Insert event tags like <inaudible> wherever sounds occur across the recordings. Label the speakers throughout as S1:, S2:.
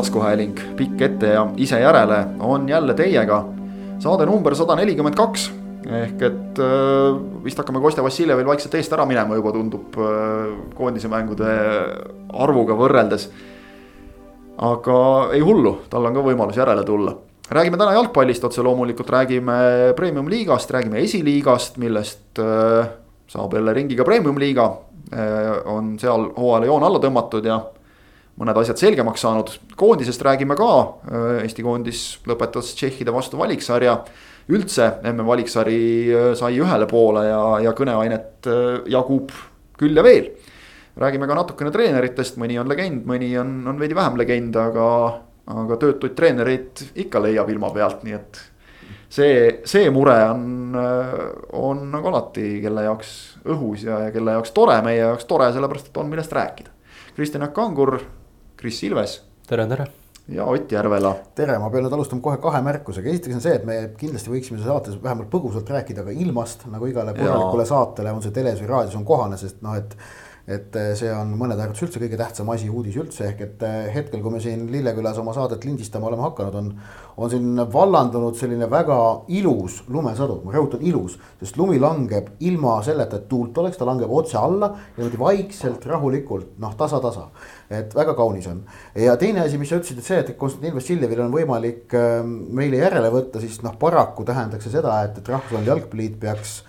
S1: taskuhääling Pikk ette ja ise järele on jälle teiega. saade number sada nelikümmend kaks ehk et äh, vist hakkame Kostja Vassiljevil vaikselt eest ära minema juba tundub äh, koondise mängude arvuga võrreldes. aga ei hullu, tal on ka võimalus järele tulla. räägime täna jalgpallist otse loomulikult, räägime premium-liigast, räägime esiliigast, millest äh, saab jälle ringiga premium-liiga. on seal hooajale joon alla tõmmatud ja mõned asjad selgemaks saanud. koondisest räägime ka, Eesti koondis lõpetas Tšehhide vastu valiksarja üldse MM valiksari äh, sai ühele poole ja, ja kõneainet äh, jagub küll ja veel. räägime ka natukene treeneritest, mõni on legend, mõni on, on veidi vähem legend, aga, aga töötuid treenereid ikka leiab ilma pealt, nii et. see, see mure on, äh, on nagu alati kelle jaoks õhus ja, ja kelle jaoks tore, meie jaoks tore, sellepärast et on millest rääkida. Kristjan Kangur, Kris Ilves.
S2: tere, tere
S1: ja Ott Järvela.
S3: tere, ma pean nüüd alustama kohe kahe märkusega, esiteks on see, et me kindlasti võiksime saates vähemalt põgusalt rääkida ka ilmast, nagu igale korralikule saatele, on see teles või raadios on kohane, sest noh, et et see on mõnede arvates üldse kõige tähtsam asi, uudis üldse, ehk et hetkel, kui me siin Lillekülas oma saadet lindistama oleme hakanud, on. on siin vallandunud selline väga ilus lumesadu, ma rõhutan ilus, sest lumi langeb ilma selleta, et tuult oleks, ta langeb otse alla. niimoodi vaikselt, rahulikult, noh tasa-tasa et väga kaunis on. ja teine asi, mis sa ütlesid, et see, et Konstantin Vassiljevil on võimalik ähm, meile järele võtta, siis noh, paraku tähendaks see seda, et, et Rahvusvaheline Jalgpalliliit peaks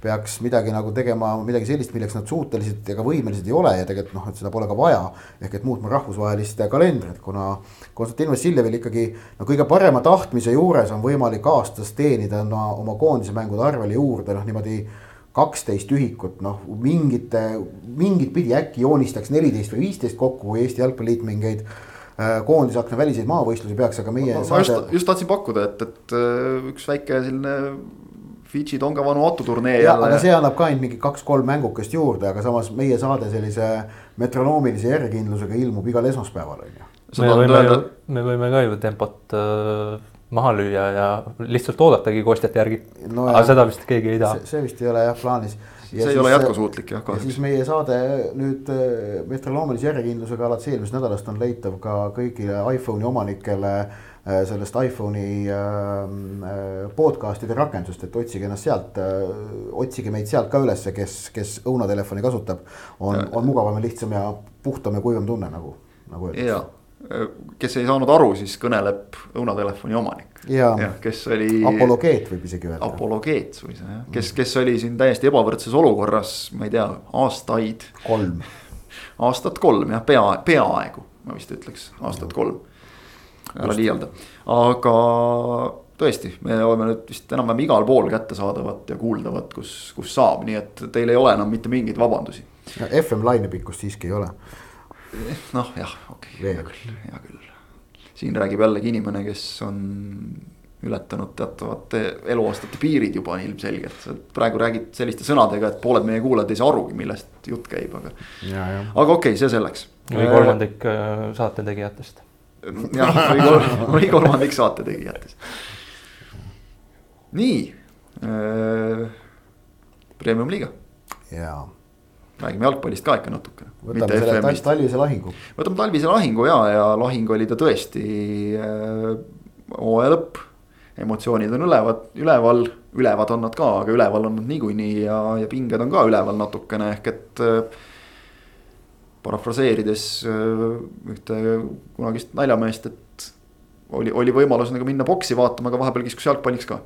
S3: peaks midagi nagu tegema, midagi sellist, milleks nad suutelised ega võimelised ei ole ja tegelikult noh, et seda pole ka vaja. ehk et muutma rahvusvahelist kalendrit, kuna Konstantin Vassiljevil ikkagi no kõige parema tahtmise juures on võimalik aastas teenida no, oma koondise mängude arvele juurde noh, niimoodi kaksteist ühikut, noh mingite, mingit pidi äkki joonistaks neliteist või viisteist kokku, kui Eesti Jalgpalliliit mingeid äh, koondisakna väliseid maavõistlusi peaks, aga meie.
S1: ma saade... just, just tahtsin pakkuda, et, et äh, üks väike selline Fidži Tonga Vanuatu turnee.
S3: jah, aga see annab ka ainult mingi kaks-kolm mängukest juurde, aga samas meie saade sellise metronoomilise järjekindlusega ilmub igal esmaspäeval on ju.
S2: me võime ju, me võime ka ju tempot äh maha lüüa ja lihtsalt oodatagi kostjate järgi no. aga seda vist keegi ei taha.
S3: see vist ei ole jah plaanis.
S1: see ei ole jätkusuutlik jah kahjuks.
S3: siis meie saade nüüd äh, metroloomilise järjekindlusega alates eelmisest nädalast on leitav ka kõigile iPhone'i omanikele äh, sellest iPhone'i ähm, äh, podcast'ide rakendust, et otsige ennast sealt otsige meid sealt ka ülesse, kes, kes õunatelefoni kasutab. on, on mugavam ja lihtsam ja puhtam ja kuivam tunne nagu, nagu
S1: öeldakse kes ei saanud aru, siis kõneleb õunatelefoni omanik.
S3: jah,
S1: kes oli.
S3: apologeet võib isegi öelda.
S1: apologeet suisa jah, kes, kes oli siin täiesti ebavõrdses olukorras, ma ei tea, aastaid.
S3: kolm.
S1: aastat kolm jah, pea, peaaegu ma vist ütleks, aastat kolm. ära liialda, aga tõesti, me oleme nüüd vist enam-vähem igal pool kättesaadavad ja kuuldavad, kus, kus saab, nii et teil ei ole enam mitte mingeid vabandusi.
S3: FM lainepikkust siiski ei ole
S1: noh, jah, okei okay,, hea küll, hea küll. siin räägib jällegi inimene, kes on ületanud teatavate eluaastate piirid juba ilmselgelt, sa praegu räägid selliste sõnadega, et pooled meie kuulajad ei saa arugi, millest jutt käib, aga. aga okei okay,, see selleks.
S2: või kolmandik äh, saate tegijatest.
S1: jah, või kolmandik, <laughs> või kolmandik saate tegijatest. nii äh,, premium liiga.
S3: jaa
S1: räägime jalgpallist ka ikka natukene.
S3: võtame selle talvise lahingu.
S1: võtame talvise lahingu ja, ja lahing oli ta tõesti äh, hooaja lõpp. emotsioonid on ülevad, üleval, ülevad on nad ka, aga üleval on nad niikuinii ja, ja pinged on ka üleval natukene, ehk et äh,. parafraseerides äh, ühte kunagist naljameest, et oli, oli võimalus nagu minna boksi vaatama, aga vahepeal kiskus jalgpalliks ka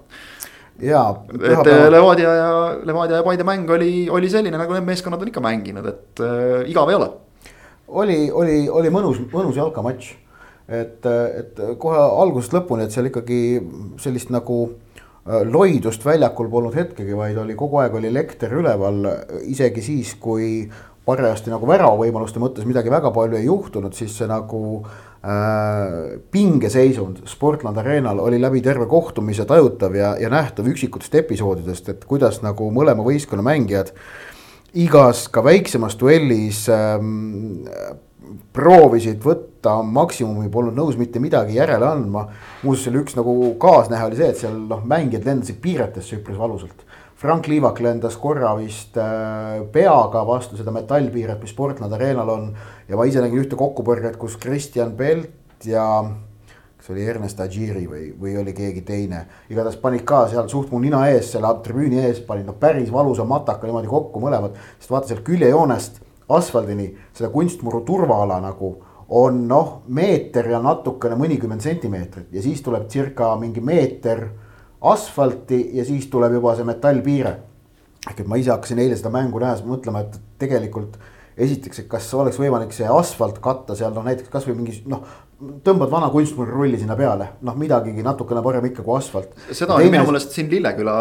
S3: jaa.
S1: et äh, Levadia ja, Levadia ja Paide mäng oli, oli selline, nagu need meeskonnad on ikka mänginud, et äh, igav ei ole.
S3: oli, oli, oli mõnus, mõnus jalkamatš. et, et kohe algusest lõpuni, et seal ikkagi sellist nagu loidust väljakul polnud hetkegi, vaid oli kogu aeg oli elekter üleval, isegi siis, kui parajasti nagu väravavõimaluste mõttes midagi väga palju ei juhtunud, siis see nagu äh, pingeseisund Sportland Arenal oli läbi terve kohtumise tajutav ja, ja nähtav üksikutest episoodidest, et kuidas nagu mõlema võistkonna mängijad igas ka väiksemas duellis ähm, proovisid võtta maksimumi, polnud nõus mitte midagi järele andma. muuseas, selle üks nagu kaasnähe oli see, et seal noh, mängijad lendasid piiretesse üpris valusalt Frank Liivak lendas korra vist äh, peaga vastu seda metallpiiret, mis Portland Arenal on. ja ma ise nägin ühte kokkupõrget, kus Kristjan Belt ja kas oli Ernest Agiri või, või oli keegi teine. igatahes panid ka seal suht mu nina ees, selle tribüüni ees panid no päris valusa mataka niimoodi kokku mõlemad. sest vaata sealt küljejoonest asfaldini seda kunstmuru turvaala nagu on noh, meeter ja natukene mõnikümmend sentimeetrit ja siis tuleb circa mingi meeter asfalti ja siis tuleb juba see metallpiire. ehk et ma ise hakkasin eile seda mängu nähes mõtlema, et tegelikult esiteks, et kas oleks võimalik see asfalt katta seal noh, näiteks kasvõi mingi noh, tõmbad vana kunstmurrulli sinna peale, noh midagigi natukene parem ikka kui asfalt.
S1: seda on minu meelest siin Lilleküla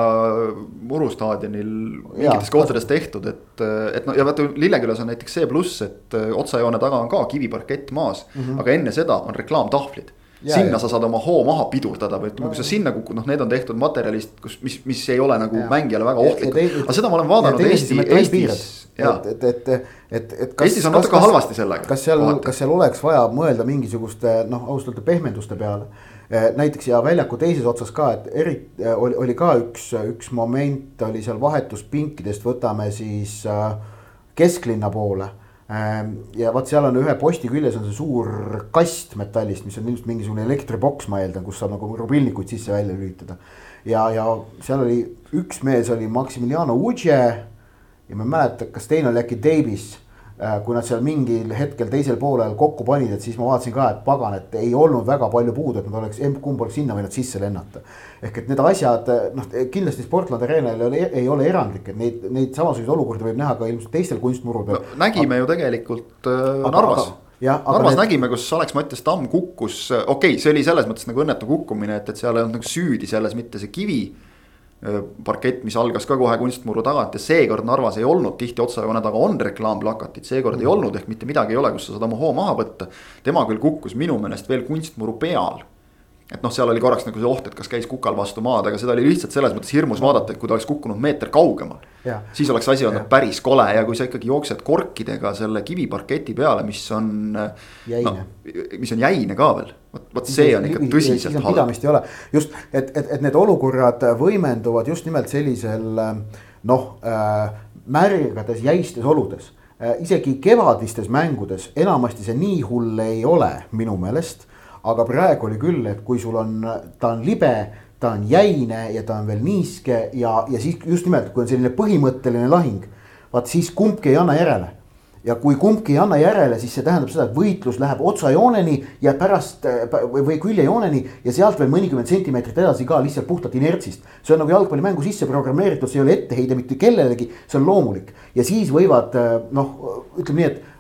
S1: murustaadionil mingites kohtades tehtud, et, et no ja vaata Lillekülas on näiteks see pluss, et otsajoone taga on ka kiviparkett maas mm, -hmm. aga enne seda on reklaamtahvlid sinna ja. sa saad oma hoo maha pidurdada või ütleme, kui sa sinna kukud, noh, need on tehtud materjalist, kus, mis, mis ei ole nagu ja. mängijale väga ohtlikud. aga seda ma olen vaadanud Eesti, Eestis.
S3: et, et, et, et, et
S1: kas. Eestis on natuke halvasti sellega.
S3: kas seal, kas seal oleks vaja mõelda mingisuguste noh, ausalt öelda pehmenduste peale. Eh, näiteks ja väljaku teises otsas ka, et eriti eh, oli, oli ka üks, üks moment oli seal vahetuspinkidest, võtame siis äh, kesklinna poole ja vot seal on ühe posti küljes on see suur kast metallist, mis on ilmselt mingisugune elektriboks, ma eeldan, kus saab nagu rubilnikuid sisse-välja lülitada. ja, ja seal oli üks mees oli Maximiliano Uge ja ma ei mäleta, kas teine oli äkki Davis kui nad seal mingil hetkel teisel poolel kokku panid, et siis ma vaatasin ka, et pagan, et ei olnud väga palju puudu, et nad oleks, kumb oleks sinna võinud sisse lennata. ehk et need asjad, noh kindlasti Sportland Arena'l ei ole, ei ole erandlik, et neid, neid samasuguseid olukordi võib näha ka ilmselt teistel kunstmurudel
S1: no,. nägime aga, ju tegelikult äh, Narvas. Ja, Narvas need... nägime, kus Alex Mattias Tamm kukkus, okei okay,, see oli selles mõttes nagu õnnetu kukkumine, et, et seal ei olnud nagu süüdi selles mitte see kivi Äh, parkett, mis algas ka kohe kunstmuru tagant ja seekord Narvas ei olnud tihti otsajoone taga on reklaamplakatid, seekord mm. ei olnud ehk mitte midagi ei ole, kus sa saad oma hoo maha võtta. tema küll kukkus minu meelest veel kunstmuru peal. Et noh, seal oli korraks nagu see oht, et kas käis kukal vastu maad, aga seda oli lihtsalt selles mõttes hirmus vaadata, et kui ta oleks kukkunud meeter kaugemal. siis oleks asi olnud päris kole ja kui sa ikkagi jooksed korkidega selle kiviparketi peale, mis on. No, mis on jäine ka veel vot, vot see on ikka tõsiselt
S3: halb. pidamist ei ole, just, et, et, et need olukorrad võimenduvad just nimelt sellisel noh äh, märgades jäistes oludes äh,. isegi kevadistes mängudes enamasti see nii hull ei ole minu meelest. Aga praegu oli küll, et kui sul on, ta on libe, ta on jäine ja ta on veel niiske ja, ja siis just nimelt, kui on selline põhimõtteline lahing. vaat siis kumbki ei anna järele ja kui kumbki ei anna järele, siis see tähendab seda, et võitlus läheb otsajooneni ja pärast või, või küljejooneni ja sealt veel mõnikümmend sentimeetrit edasi ka lihtsalt puhtalt inertsist. see on nagu jalgpallimängu sisse programmeeritud, see ei ole etteheide mitte kellelegi, see on loomulik ja siis võivad noh, ütleme nii, et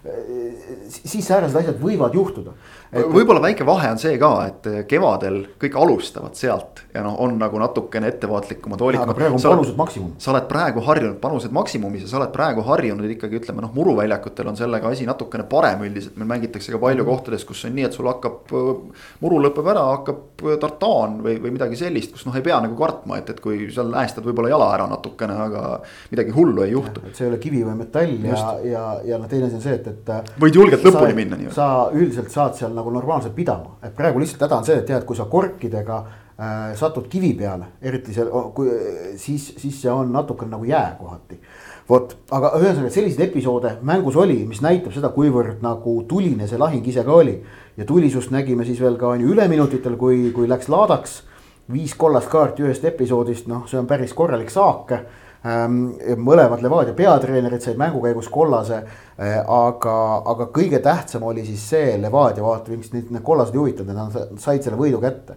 S3: siis säärased asjad võivad juhtuda
S1: et.... võib-olla väike vahe on see ka, et kevadel kõik alustavad sealt ja noh, on nagu natukene ettevaatlikumad,
S3: hoolikamad. praegu on panused maksimum.
S1: sa oled praegu harjunud panused maksimumis ja sa oled praegu harjunud ikkagi ütleme noh, muruväljakutel on sellega asi natukene parem üldiselt, meil mängitakse ka palju -hmm. kohtades, kus on nii, et sul hakkab, muru lõpeb ära, hakkab tartaan või, või midagi sellist, kus noh, ei pea nagu kartma, et, et kui seal äästad võib-olla jala ära natukene, aga midagi hullu ei juhtu.
S3: et see ei ole kivi või metall Just. ja, ja, ja noh, teine asi on see, et, et.
S1: võid julgelt lõpuni minna
S3: nii-öelda. sa üldiselt saad seal nagu normaalselt pidama, et praegu lihtsalt häda on see, et tead, kui sa korkidega äh, satud kivi peale, eriti seal, kui siis, siis see on natuke nagu jää kohati. vot, aga ühesõnaga selliseid episoode mängus oli, mis näitab seda, kuivõrd nagu tuline see lahing ise ka oli. ja tulisust nägime siis veel ka on ju üleminutitel, kui, kui läks laadaks. viis kollast kaarti ühest episoodist, noh, see on päris korralik saak mõlemad Levadia peatreenerid said mängu käigus kollase. Eh, aga, aga kõige tähtsam oli siis see Levadia vaata, miks neid need kollased ei huvitanud, nad said selle võidu kätte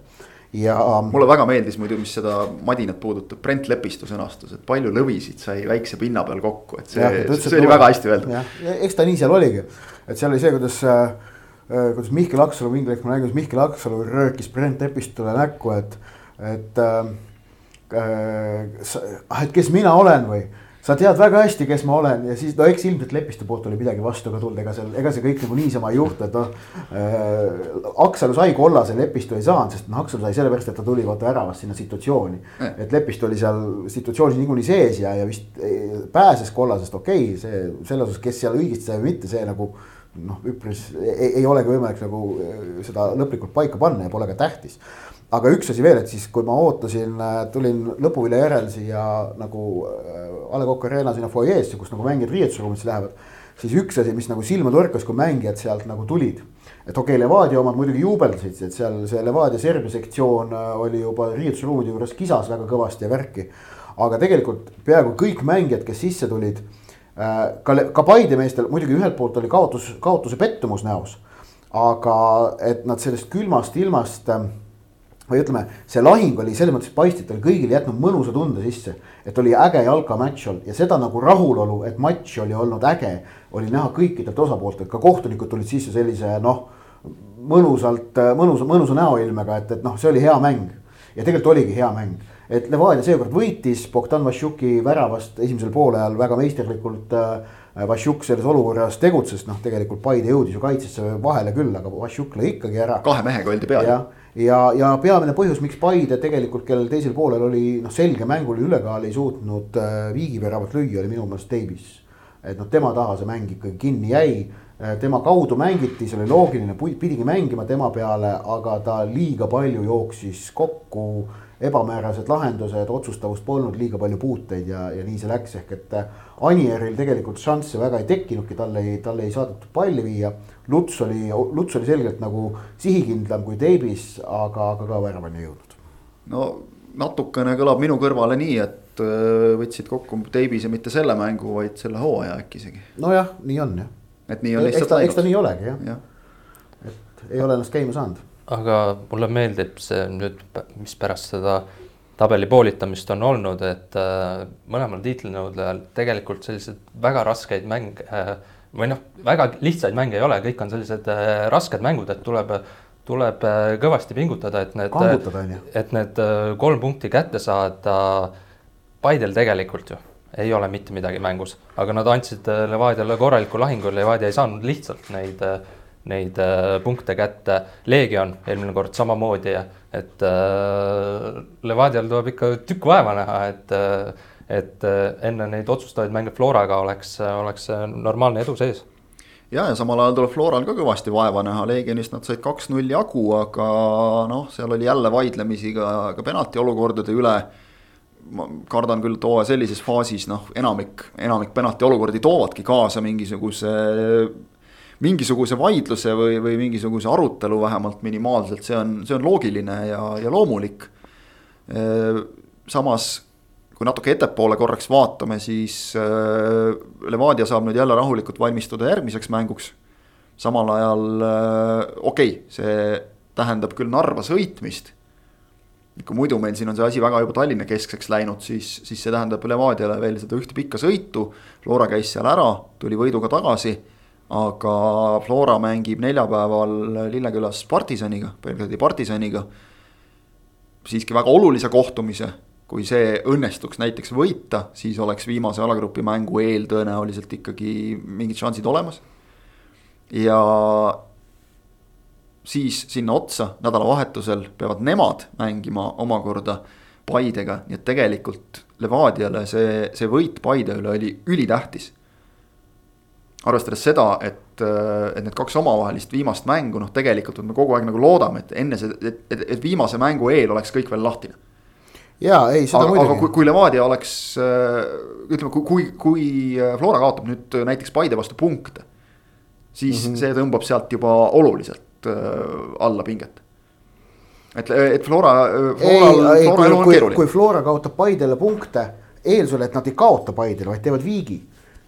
S3: ja.
S1: mulle väga meeldis muidu, mis seda madinat puudutab, Brent Lepistu sõnastus, et palju lõvisid sai väikse pinna peal kokku, et see, see, see oli väga hästi öeldud.
S3: eks ta nii seal oligi, et seal oli see, kuidas äh, kuidas Mihkel Aksalu, mingi hetk ma nägin, kuidas Mihkel Aksalu röökis Brent Lepistule näkku, et, et äh, ah, et kes mina olen või? Sa tead väga hästi, kes ma olen. Ja siis no eks ilmselt Lepiste poolt oli midagi vastu ka tulnud, ega seal, ega see kõik nagu niisama ei juhtu, et noh. Äh,. Aksalu sai kollase, Lepistu ei saanud, sest noh, Aksalu sai sellepärast, et ta tuli vaata väravast sinna situatsiooni. Et Lepistu oli seal situatsioonis niikuinii sees ja, ja vist pääses kollasest, okei okay,, see selles osas, kes seal õigesti sai või mitte, see nagu noh, üpris ei, ei olegi võimalik nagu seda lõplikult paika panna ja pole ka tähtis aga üks asi veel, et siis, kui ma ootasin, tulin lõpuvilja järel siia nagu A Le Coq Arena sinna fuajeesse, kus nagu mängijad riietusruumisse lähevad. siis üks asi, mis nagu silma torkas, kui mängijad sealt nagu tulid et okei okay,, Levadia omad muidugi juubeldasid, et seal see Levadia Serbia sektsioon äh, oli juba riietusruumide juures kisas väga kõvasti ja värki. aga tegelikult peaaegu kõik mängijad, kes sisse tulid, äh, ka, ka Paide meestel muidugi ühelt poolt oli kaotus, kaotuse pettumus näos. aga et nad sellest külmast ilmast äh, või ütleme, see lahing oli selles mõttes paistis, et oli kõigile jätnud mõnusa tunde sisse. et oli äge jalkamatš olnud ja seda nagu rahulolu, et matš oli olnud äge, oli näha kõikidelt osapooltelt, ka kohtunikud tulid sisse sellise noh mõnusalt, mõnusa, mõnusa näoilmega, et, et noh, see oli hea mäng. ja tegelikult oligi hea mäng, et Levadia seekord võitis Bogdan Vassiuki väravast esimesel poolajal väga meisterlikult äh,. Vassiuk selles olukorras tegutses, noh, tegelikult Paide jõudis ju kaitsesse vahele küll, aga Vassiuk lõi ikkagi ära.
S1: kahe mehega oldi peal.
S3: ja, ja, ja peamine põhjus, miks Paide tegelikult, kellel teisel poolel oli noh, selge mänguline ülekaal, ei suutnud äh, viigiväravat lüüa, oli minu meelest Davis. et noh, tema taha see mäng ikkagi kinni jäi Äh, tema kaudu mängiti, see oli loogiline, pidigi mängima tema peale, aga ta liiga palju jooksis kokku. Ebamäärased lahendused, otsustavust polnud, liiga palju puuteid ja, ja nii see läks, ehk et äh, Anieril tegelikult šansse väga ei tekkinudki, talle ei, talle ei saadetud palli viia. Luts oli, Luts oli selgelt nagu sihikindlam kui Davis, aga, aga ka väravani ei jõudnud.
S1: no natukene kõlab minu kõrvale nii, et äh, võtsid kokku Davise mitte selle mängu, vaid selle hooaja äkki isegi.
S3: nojah, nii on jah
S1: et nii on lihtsalt
S3: läinud. eks ta nii olegi jah ja. ja.. et ei ole ennast käima saanud.
S2: Aga mulle meeldib see nüüd, mis pärast seda tabeli poolitamist on olnud, et äh, mõlemal tiitlinõudlejal tegelikult sellised väga raskeid mänge äh, või noh, väga lihtsaid mänge ei ole, kõik on sellised äh, rasked mängud, et tuleb, tuleb äh, kõvasti pingutada, et need, et need äh, kolm punkti kätte saada. Paidel tegelikult ju ei ole mitte midagi mängus, aga nad andsid äh, Levadiale korraliku lahingu, Levadia ei saanud lihtsalt neid, äh, neid äh, punkte kätte. Leegion eelmine kord samamoodi, et Levadial tuleb ikka tükk vaeva näha, et, et enne neid otsustavaid mänge Floraga oleks, oleks normaalne edu sees
S1: ja, ja samal ajal tuleb Floral ka kõvasti vaeva näha, Leegionist nad said kaks-null jagu, aga noh, seal oli jälle vaidlemisi ka, ka penalti olukordade üle ma kardan küll, et hooaja sellises faasis noh, enamik, enamik penalti olukordi toovadki kaasa mingisuguse. Mingisuguse vaidluse või, või mingisuguse arutelu vähemalt minimaalselt, see on, see on loogiline ja, ja loomulik. samas, kui natuke ettepoole korraks vaatame, siis Levadia saab nüüd jälle rahulikult valmistuda järgmiseks mänguks. samal ajal okei okay,, see tähendab küll Narva sõitmist kui muidu meil siin on see asi väga juba Tallinna keskseks läinud, siis, siis see tähendab Levadiale veel seda ühte pikka sõitu. Flora käis seal ära, tuli võiduga tagasi. Aga Flora mängib neljapäeval Lillekülas partisaniga, Belgradi partisaniga. siiski väga olulise kohtumise, kui see õnnestuks näiteks võita, siis oleks viimase alagrupi mängu eel tõenäoliselt ikkagi mingid šansid olemas. ja siis sinna otsa nädalavahetusel peavad nemad mängima omakorda Paidega, nii et tegelikult Levadiale see, see võit Paide üle oli ülitähtis. Arvestades seda, et, et need kaks omavahelist viimast mängu, noh, tegelikult me kogu aeg nagu loodame, et enne see, et, et, et viimase mängu eel oleks kõik veel lahtine.
S3: ja ei, seda
S1: aga, muidugi. aga kui, kui Levadia oleks, ütleme, kui, kui, kui Flora kaotab nüüd näiteks Paide vastu punkte, siis mm -hmm. see tõmbab sealt juba oluliselt Äh, alla pinget. et, et Flora,
S3: Floral, ei, Flora elu on keeruline. kui Flora kaotab Paidele punkte, eeldusel, et nad ei kaota Paidele, vaid teevad viigi,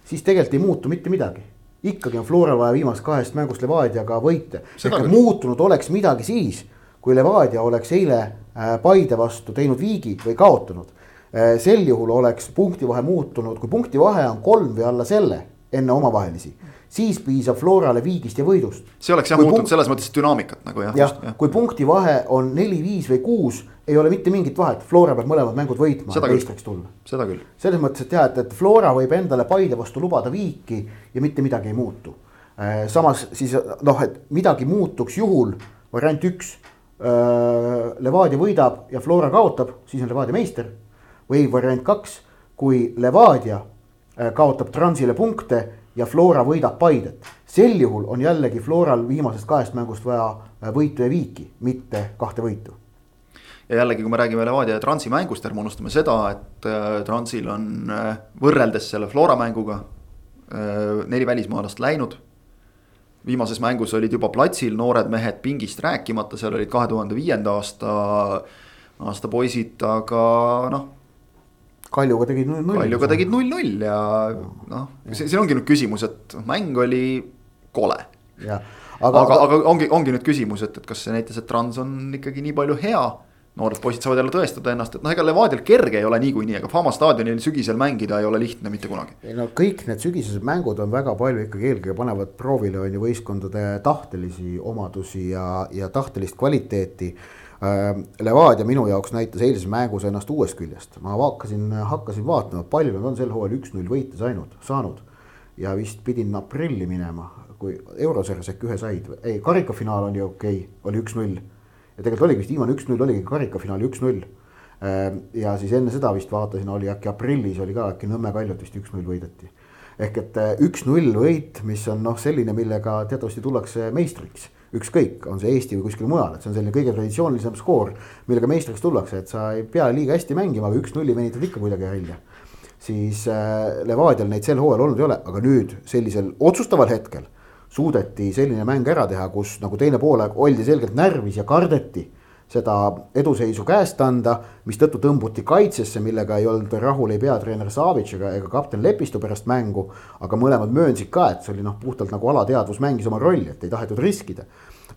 S3: siis tegelikult ei muutu mitte midagi ikkagi on Flora vaja viimasest kahest mängust Levadiaga võita. ehk muutunud oleks midagi siis, kui Levadia oleks eile äh, Paide vastu teinud viigi või kaotanud. Äh, sel juhul oleks punktivahe muutunud, kui punktivahe on kolm või alla selle enne omavahelisi siis piisab Florale viigist ja võidust.
S1: see oleks jah muutnud punkt... selles mõttes dünaamikat nagu jah.
S3: jah ja., kui punkti vahe on neli, viis või kuus, ei ole mitte mingit vahet, Flora peab mõlemad mängud võitma, et meistriks tulla.
S1: seda küll.
S3: selles mõttes, et jah, et, et Flora võib endale Paide vastu lubada viiki ja mitte midagi ei muutu. Äh, samas siis noh, et midagi muutuks juhul, variant üks. Äh, Levadia võidab ja Flora kaotab, siis on Levadia meister. või variant kaks, kui Levadia äh, kaotab Transile punkte ja Flora võidab Paidet. sel juhul on jällegi Floral viimasest kahest mängust vaja võitu ja viiki, mitte kahte võitu.
S1: Ja jällegi, kui me räägime Levadia ja Transi mängust, ärme unustame seda, et äh, Transil on äh, võrreldes selle Flora mänguga neli välismaalast läinud viimases mängus olid juba platsil noored mehed pingist rääkimata, seal olid kahe tuhande viienda aasta, aasta poisid, aga noh
S3: Kaljuga tegid null-null.
S1: Kaljuga tegid null-null ja noh, see, see ongi nüüd küsimus, et mäng oli kole. aga, aga, aga, aga ongi, ongi nüüd küsimus, et, et kas see näitas, et Trans on ikkagi nii palju hea. Noored poisid saavad jälle tõestada ennast, et noh, ega Levadial kerge ei ole niikuinii, aga Fama staadionil sügisel mängida ei ole lihtne mitte kunagi.
S3: ei no kõik need sügisesed mängud on väga palju ikkagi eelkõige panevad proovile on ju võistkondade tahtelisi omadusi ja, ja tahtelist kvaliteeti Äh, Levadia minu jaoks näitas eilses mängus ennast uuest küljest, ma hakkasin, hakkasin vaatama, palju nad on sel hooajal üks-null võite saanud, saanud. ja vist pidin aprilli minema, kui eurosarjas äkki ühe said, ei karikafinaal ju okei okay,, oli üks-null. Ja tegelikult oligi vist viimane üks-null oligi karikafinaali üks-null. Äh, ja siis enne seda vist vaatasin, oli äkki aprillis oli ka äkki Nõmme Kaljut vist üks-null võideti. ehk et äh, üks-null võit, mis on noh, selline, millega teatavasti tullakse meistriks ükskõik, on see Eesti või kuskil mujal, et see on selline kõige traditsioonilisem skoor, millega meistriks tullakse, et sa ei pea liiga hästi mängima, aga üks-nulli venitad ikka kuidagi välja. siis äh, Levadial neid sel hooajal olnud ei ole, aga nüüd sellisel otsustaval hetkel suudeti selline mäng ära teha, kus nagu teine poolaeg oldi selgelt närvis ja kardeti seda eduseisu käest anda, mistõttu tõmbuti kaitsesse, millega ei olnud rahul ei peatreener Savitš ega, ega kapten Lepistu pärast mängu. aga mõlemad möönsid ka, et see oli noh, puhtalt nagu alateadvus mängis oma rolli, et ei tahetud riskida.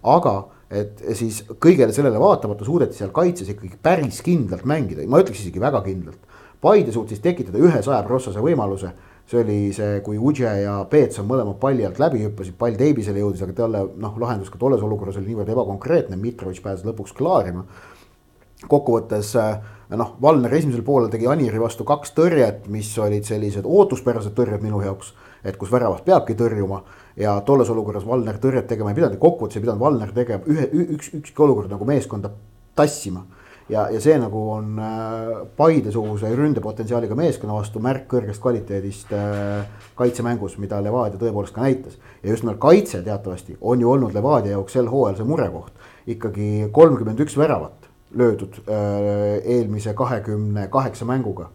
S3: aga et siis kõigele sellele vaatamata suudeti seal kaitses ikkagi päris kindlalt mängida, ma ütleks isegi väga kindlalt. Paide suutis tekitada ühe sajaprotsase võimaluse see oli see, kui Udže ja Peetson mõlemad palli alt läbi hüppasid, pall Teibisele jõudis, aga talle noh, lahendus ka tolles olukorras oli niivõrd ebakonkreetne, Mitrovic pääses lõpuks klaarima. kokkuvõttes äh, noh, Valner esimesel poolel tegi Aniri vastu kaks tõrjet, mis olid sellised ootuspärased tõrjed minu jaoks. et kus väravat peabki tõrjuma ja tolles olukorras Valner tõrjet tegema ei pidanud kokkuvõttes ei pidanud Valner tegema ühe, üks, ükski olukord nagu meeskonda tassima ja, ja see nagu on äh, Paide-suguse ründepotentsiaaliga meeskonna vastu märk kõrgest kvaliteedist äh, kaitsemängus, mida Levadia tõepoolest ka näitas. ja just nimelt kaitse teatavasti on ju olnud Levadia jaoks sel hooajal see murekoht. ikkagi kolmkümmend üks väravat löödud äh, eelmise kahekümne kaheksa mänguga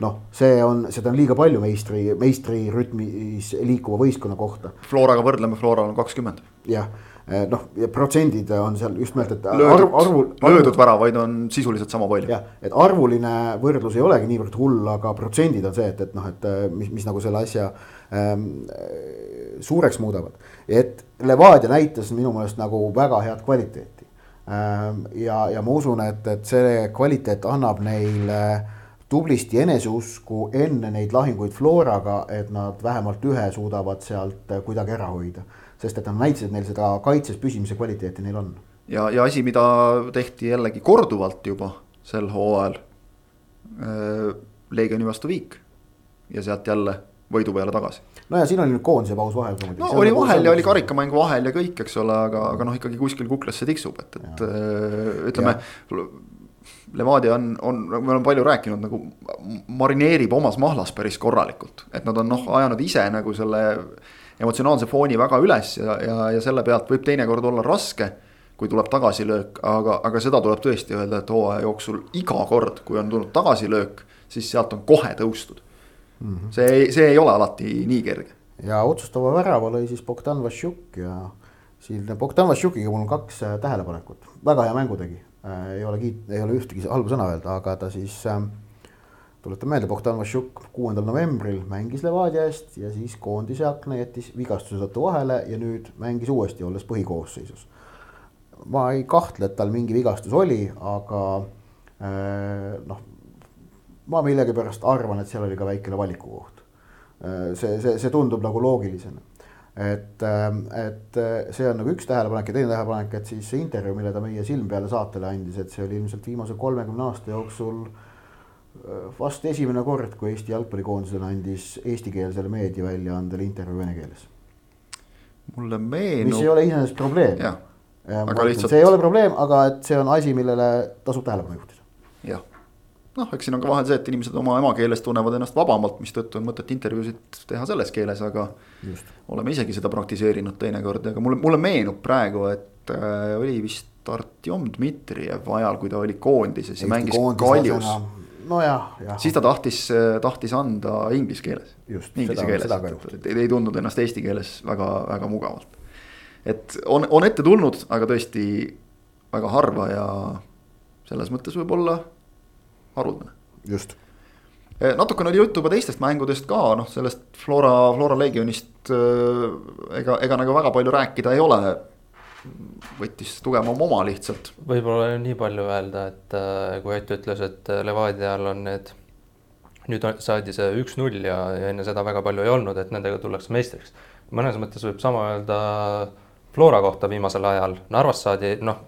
S3: noh, see on, seda on liiga palju meistri, meistrirütmis liikuva võistkonna kohta.
S1: Floraga võrdleme, Floral on kakskümmend.
S3: jah noh, ja protsendid on seal just nimelt, et
S1: löödud, arv, arvul, arvul. löödud väravaid on sisuliselt sama palju.
S3: jah, et arvuline võrdlus ei olegi niivõrd hull, aga protsendid on see, et, et noh, et eh, mis, mis nagu selle asja ähm, suureks muudavad. et Levadia näitas minu meelest nagu väga head kvaliteeti ähm,. ja, ja ma usun, et, et see kvaliteet annab neile tublisti eneseusku enne neid lahinguid Floraga, et nad vähemalt ühe suudavad sealt kuidagi ära hoida sest et nad näitasid, et neil seda kaitses püsimise kvaliteeti neil on.
S1: ja, ja asi, mida tehti jällegi korduvalt juba sel hooajal äh,. Leegioni vastu viik ja sealt jälle võidu peale tagasi.
S3: no ja siin oli nüüd koondise paus vahel.
S1: no see oli nagu vahel ja oli karikamäng vahel ja kõik, eks ole, aga, aga noh, ikkagi kuskil kuklasse tiksub, et, et ja. Äh, ütleme. Levadia on, on, me oleme palju rääkinud nagu marineerib omas mahlas päris korralikult, et nad on noh ajanud ise nagu selle emotsionaalse fooni väga üles ja, ja, ja selle pealt võib teinekord olla raske. kui tuleb tagasilöök, aga, aga seda tuleb tõesti öelda, et hooaja jooksul iga kord, kui on tulnud tagasilöök, siis sealt on kohe tõustud mm. -hmm. see ei, see ei ole alati nii kerge.
S3: ja otsustava värava lõi siis Bogdan Vassiuk ja siin Bogdan Vassiukiga mul on kaks äh, tähelepanekut, väga hea mängu tegi äh,. ei ole kiit-, ei ole ühtegi halba sõna öelda, aga ta siis äh, tuletan meelde, Bogdan Vassiuk kuuendal novembril mängis Levadia eest ja siis koondise akna jättis vigastuse tõttu vahele ja nüüd mängis uuesti, olles põhikoosseisus. ma ei kahtle, et tal mingi vigastus oli, aga äh, noh, ma millegipärast arvan, et seal oli ka väikene valikukoht. Äh, see, see, see tundub nagu loogilisena et, äh, et see on nagu üks tähelepanek ja teine tähelepanek, et siis see intervjuu, mille ta meie silm peale saatele andis, et see oli ilmselt viimase kolmekümne aasta jooksul äh, vast esimene kord, kui Eesti jalgpallikoondisele andis eestikeelsele meediaväljaandele intervjuu vene keeles.
S1: mulle meenub.
S3: mis ei ole iseenesest probleem. Lihtsalt... see ei ole probleem, aga et see on asi, millele tasub tähelepanu juhtida.
S1: jah, noh, eks siin on ka vahel see, et inimesed oma emakeeles tunnevad ennast vabamalt, mistõttu on mõtet intervjuusid teha selles keeles, aga. oleme isegi seda praktiseerinud teinekord, aga mulle, mulle meenub praegu, et äh, oli vist Artjom Dmitrijev ajal, kui ta oli koondises ja Eesti mängis Kaljus.
S3: Nojah,
S1: jah. siis ta tahtis, tahtis anda inglise keeles. Inglise keeles, et ei tundnud ennast eesti keeles väga, väga mugavalt. et on, on ette tulnud, aga tõesti väga harva ja selles mõttes võib-olla haruldane.
S3: just.
S1: E, natukene oli juttu juba teistest mängudest ka, noh, sellest Flora, Flora Legionist ega, ega nagu väga palju rääkida ei ole. Võttis tugevam oma lihtsalt.
S2: võib-olla nii palju öelda, et kui Ott ütles, et Levadial on need nüüd saadi see üks-null ja, ja enne seda väga palju ei olnud, et nendega tullakse meistriks. mõnes mõttes võib sama öelda Flora kohta viimasel ajal, Narvas saadi noh,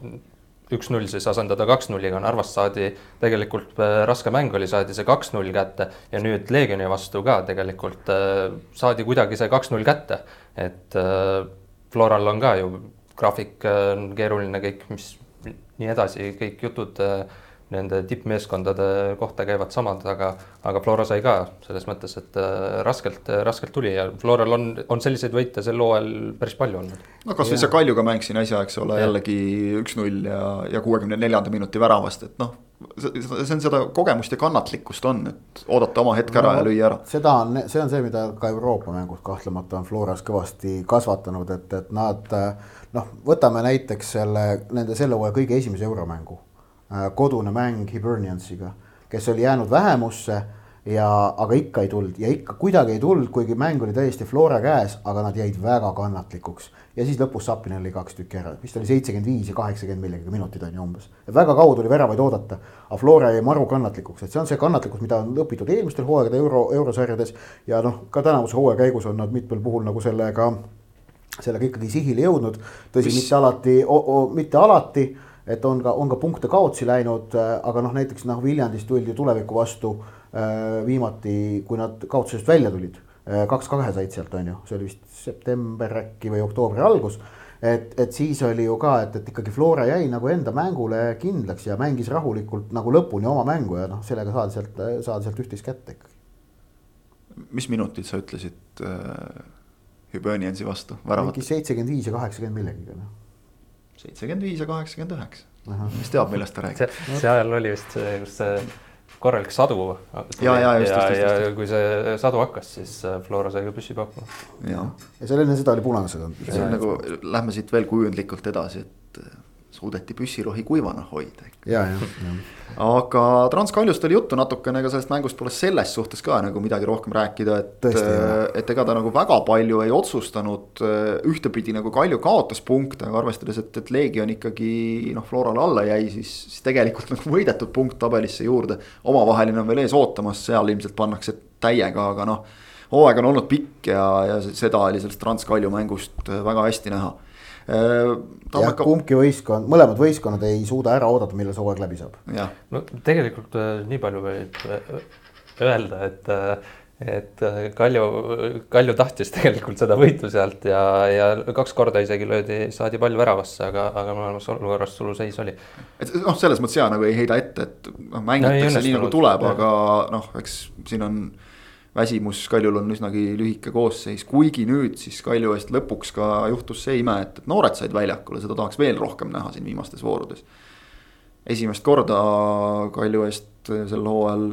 S2: üks-null siis asendada kaks-nulliga, Narvast saadi tegelikult äh, raske mäng oli, saadi see kaks-null kätte ja nüüd Leegioni vastu ka tegelikult äh, saadi kuidagi see kaks-null kätte. et äh, Floral on ka ju graafik on keeruline kõik, mis nii edasi, kõik jutud nende tippmeeskondade kohta käivad samad, aga, aga Flora sai ka selles mõttes, et äh, raskelt, raskelt tuli ja Floral on, on selliseid võite sel hooajal päris palju olnud.
S1: no kasvõi see Kaljuga mäng siin äsja, eks ole, jällegi üks-null ja, ja kuuekümne neljanda minuti väravast, et noh. See on seda kogemust ja kannatlikkust on, et oodata oma hetk ära no, ja lüüa ära.
S3: seda on, see on see, mida ka Euroopa mängud kahtlemata on Floras kõvasti kasvatanud, et, et nad noh, võtame näiteks selle, nende selle hooaja kõige esimese euromängu kodune mäng Hiberniansiga, kes oli jäänud vähemusse ja, aga ikka ei tulnud ja ikka kuidagi ei tulnud, kuigi mäng oli täiesti Flora käes, aga nad jäid väga kannatlikuks. Ja siis lõpus Sapinil oli kaks tükki ära, vist oli seitsekümmend viis ja kaheksakümmend millegagi minutit on ju umbes. väga kaua tuli väravaid oodata, aga Flora jäi maru kannatlikuks, et see on see kannatlikkus, mida on õpitud eelmistel hooaegadel euro, eurosarjades. ja noh, ka tänavuse hooaja käigus on nad mitmel puhul nagu sellega, sellega ikkagi sihile jõudnud. tõsi, mitte alati, mitte alati et on ka, on ka punkte kaotsi läinud, äh, aga noh, näiteks noh, Viljandis tuldi tuleviku vastu äh, viimati, kui nad kaotusest välja tulid. Kaks kahe said sealt, on ju, see oli vist september äkki või oktoobri algus. et, et siis oli ju ka, et, et ikkagi Flora jäi nagu enda mängule kindlaks ja mängis rahulikult nagu lõpuni oma mängu ja noh, sellega saadi sealt, saadi sealt üht-teist kätte ikkagi.
S1: mis minutid sa ütlesid äh, Hüböniensi vastu?
S3: mingi seitsekümmend viis ja kaheksakümmend millegagi noh
S1: seitsekümmend viis ja kaheksakümmend üheksa. kes teab, millest ta räägib.
S2: see ajal oli vist see, kus see korralik sadu.
S1: ja, ja just,
S2: just, just, ja kui see sadu hakkas, siis äh, Flora sai ka püssi pakkuma.
S3: ja, ja seal enne seda oli punased
S1: see on nagu, lähme siit veel kujundlikult edasi, et äh, suudeti püssirohi kuivana hoida.
S3: ja, ja, ja
S1: aga Transkaljust oli juttu natukene, ega sellest mängust pole selles suhtes ka nagu midagi rohkem rääkida, et. et ega ta nagu väga palju ei otsustanud, ühtepidi nagu Kalju kaotas punkte, aga arvestades, et, et Leegion ikkagi noh, Florale alla jäi, siis, siis tegelikult nagu võidetud punkt tabelisse juurde. omavaheline on veel ees ootamas, seal ilmselt pannakse täiega, aga noh. hooaeg on olnud pikk ja, ja seda oli sellest Transkalju mängust väga hästi näha
S3: Äh, jah, kumbki võistkond, mõlemad võistkonnad ei suuda ära oodata, millal see hooaeg läbi saab.
S2: no tegelikult äh, nii palju võib äh, öelda, et et Kalju, Kalju tahtis tegelikult seda võitu sealt ja, ja kaks korda isegi löödi, saadi pall väravasse, aga, aga mõlemas olukorras suluseis oli.
S1: et noh, selles mõttes ja nagu ei heida ette, et noh, mängitakse no, nii nagu tuleb, aga noh, eks siin on väsimus Kaljul on üsnagi lühike koosseis, kuigi nüüd siis Kalju eest lõpuks ka juhtus see ime, et, et noored said väljakule, seda tahaks veel rohkem näha siin viimastes voorudes. esimest korda Kalju eest sel hooajal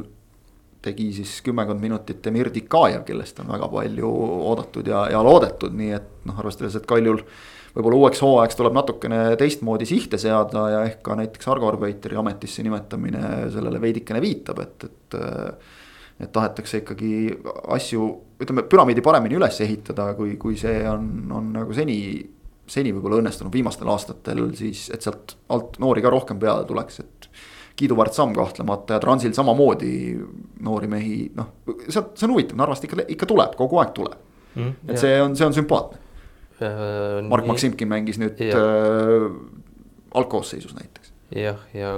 S1: tegi siis kümmekond minutit Emir Dikajev, kellest on väga palju oodatud ja, ja loodetud, nii et noh, arvestades, et Kaljul võib-olla uueks hooajaks tuleb natukene teistmoodi sihte seada ja ehk ka näiteks Argo Arbeiteri ametisse nimetamine sellele veidikene viitab, et, et et tahetakse ikkagi asju, ütleme püramiidi paremini üles ehitada, kui, kui see on, on nagu seni. seni võib-olla õnnestunud viimastel aastatel siis, et sealt alt noori ka rohkem peale tuleks, et. kiiduväärt samm kahtlemata ja Transil samamoodi noori mehi, noh, sealt, see on huvitav, Narvast ikka, ikka tuleb, kogu aeg tuleb mm,. et jah. see on, see on sümpaatne äh,. Mark nii... Maksimkin mängis nüüd äh, algkoosseisus näiteks.
S2: jah, ja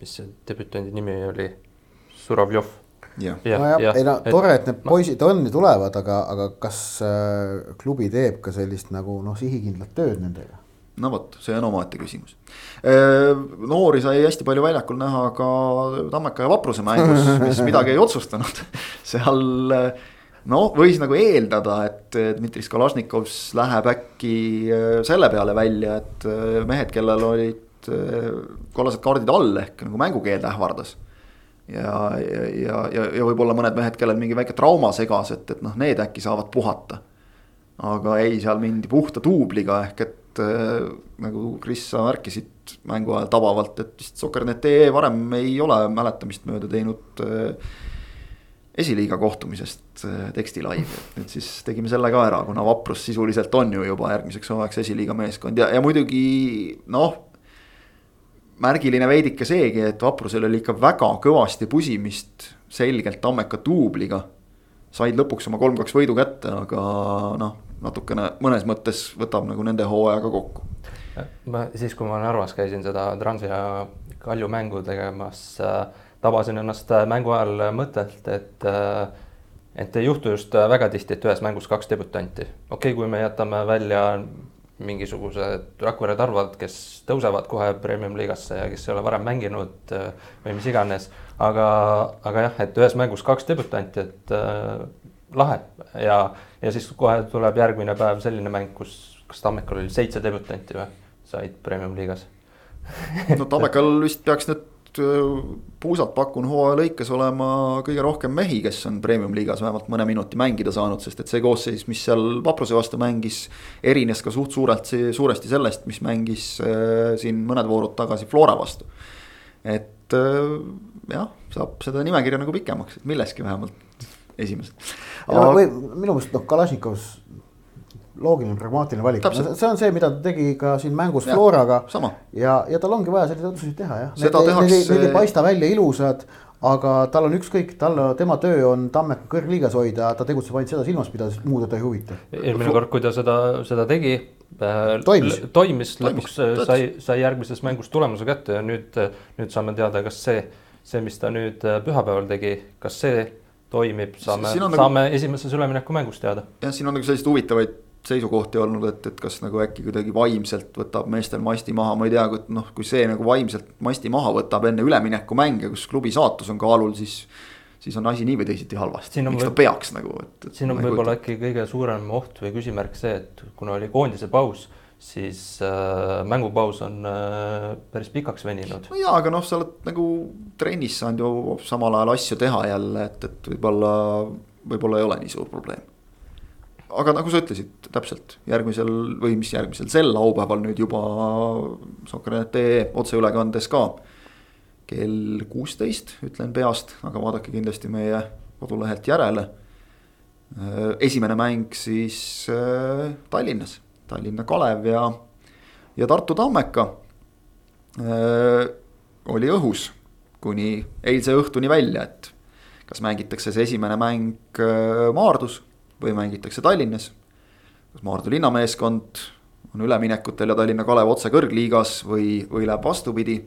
S2: mis see debütandi nimi oli, Surovjov
S3: nojah, ei no tore, et need poisid on ja tulevad, aga, aga kas äh, klubi teeb ka sellist nagu noh, sihikindlat tööd nendega?
S1: no vot, see on omaette küsimus. Äh, noori sai hästi palju väljakul näha ka Tammeka ja Vapruse mängus, mis <laughs> midagi ei otsustanud. seal no võis nagu eeldada, et Dmitri Skalašnikovs läheb äkki äh, selle peale välja, et mehed, kellel olid kollased kaardid all ehk nagu mängukeeld ähvardas. Ja, ja, ja, ja, ja võib-olla mõned mehed, kellel mingi väike trauma segas, et, et noh, need äkki saavad puhata. aga ei, seal mindi puhta duubliga ehk et äh, nagu Kris, sa märkisid mängu ajal tabavalt, et vist Soccer.net.ee varem ei ole mäletamist mööda teinud äh, esiliiga kohtumisest äh, tekstilaivi, et nüüd siis tegime selle ka ära, kuna Vaprus sisuliselt on ju juba järgmiseks hooajaks esiliiga meeskond ja, ja muidugi noh. Märgiline veidike seegi, et Vaprusel oli ikka väga kõvasti pusimist selgelt Tammeka duubliga. said lõpuks oma kolm-kaks võidu kätte, aga noh natukene mõnes mõttes võtab nagu nende hooajaga kokku.
S2: ma siis, kui ma Narvas käisin seda Transia Kalju mängu tegemas äh,, tabasin ennast äh, mängu ajal mõttelt, et äh, et ei juhtu just äh, väga tihti, et ühes mängus kaks debütanti. okei okay,, kui me jätame välja mingisugused Rakvere Tarvad, kes tõusevad kohe premium-liigasse ja kes ei ole varem mänginud äh, või mis iganes, aga, aga jah, et ühes mängus kaks debütanti, et äh, lahe. Ja, ja siis kohe tuleb järgmine päev selline mäng, kus, kas Tammekal oli seitse debütanti või, said premium-liigas
S1: no Tammekal vist peaks nüüd puusalt pakun hooaja lõikes olema kõige rohkem mehi, kes on premium-liigas vähemalt mõne minuti mängida saanud, sest et see koosseis, mis seal Vapruse vastu mängis. erines ka suht suurelt, suuresti sellest, mis mängis äh, siin mõned voorud tagasi Flora vastu. et äh, jah, saab seda nimekirja nagu pikemaks, et milleski vähemalt esimesed.
S3: Aga... minu meelest noh, Kalašnikov loogiline, pragmaatiline valik, no, see on see, mida ta tegi ka siin mängus ja, Floraga. ja, ja tal ongi vaja selliseid otsuseid teha jah. Need, tehakse... need, need ei paista välja ilusad, aga tal on ükskõik, tal, tema töö on Tammeka kõrgliigas hoida, ta tegutseb ainult seda silmas pidades, muu teda ei huvita.
S2: eelmine kord, kui ta seda, seda tegi äh,. toimis, toimis, lõpuks äh, sai, sai järgmises mängus tulemuse kätte ja nüüd, nüüd saame teada, kas see, see, mis ta nüüd äh, pühapäeval tegi, kas see toimib, saame, nagu- saame nagu, esimeses üleminekumängus teada.
S1: jah, siin on nagu selliseid huvitavaid seisukohti olnud, et, et kas nagu äkki kuidagi vaimselt võtab meestel masti maha, ma ei tea, noh, kui see nagu vaimselt masti maha võtab enne üleminekumänge, kus klubi saatus on kaalul, siis. siis on asi nii või teisiti halvasti, miks ta peaks nagu,
S2: et, et. siin on võib-olla äkki kõige suurem oht või küsimärk see, et kuna oli koondise paus siis äh, mängupaus on äh, päris pikaks veninud.
S1: no jaa, aga noh, sa oled nagu trennis saanud ju samal ajal asju teha jälle, et, et võib-olla, võib-olla ei ole nii suur probleem. Aga nagu sa ütlesid täpselt järgmisel või mis järgmisel, sel laupäeval nüüd juba Soccer.ee otseülekandes ka. kell kuusteist, ütlen peast, aga vaadake kindlasti meie kodulehelt järele. Äh, esimene mäng siis äh, Tallinnas Tallinna Kalev ja, ja Tartu Tammeka öö, oli õhus kuni eilse õhtuni välja, et kas mängitakse see esimene mäng Maardus või mängitakse Tallinnas. kas Maardu linnameeskond on üleminekutel ja Tallinna Kalev otse kõrgliigas või, või läheb vastupidi.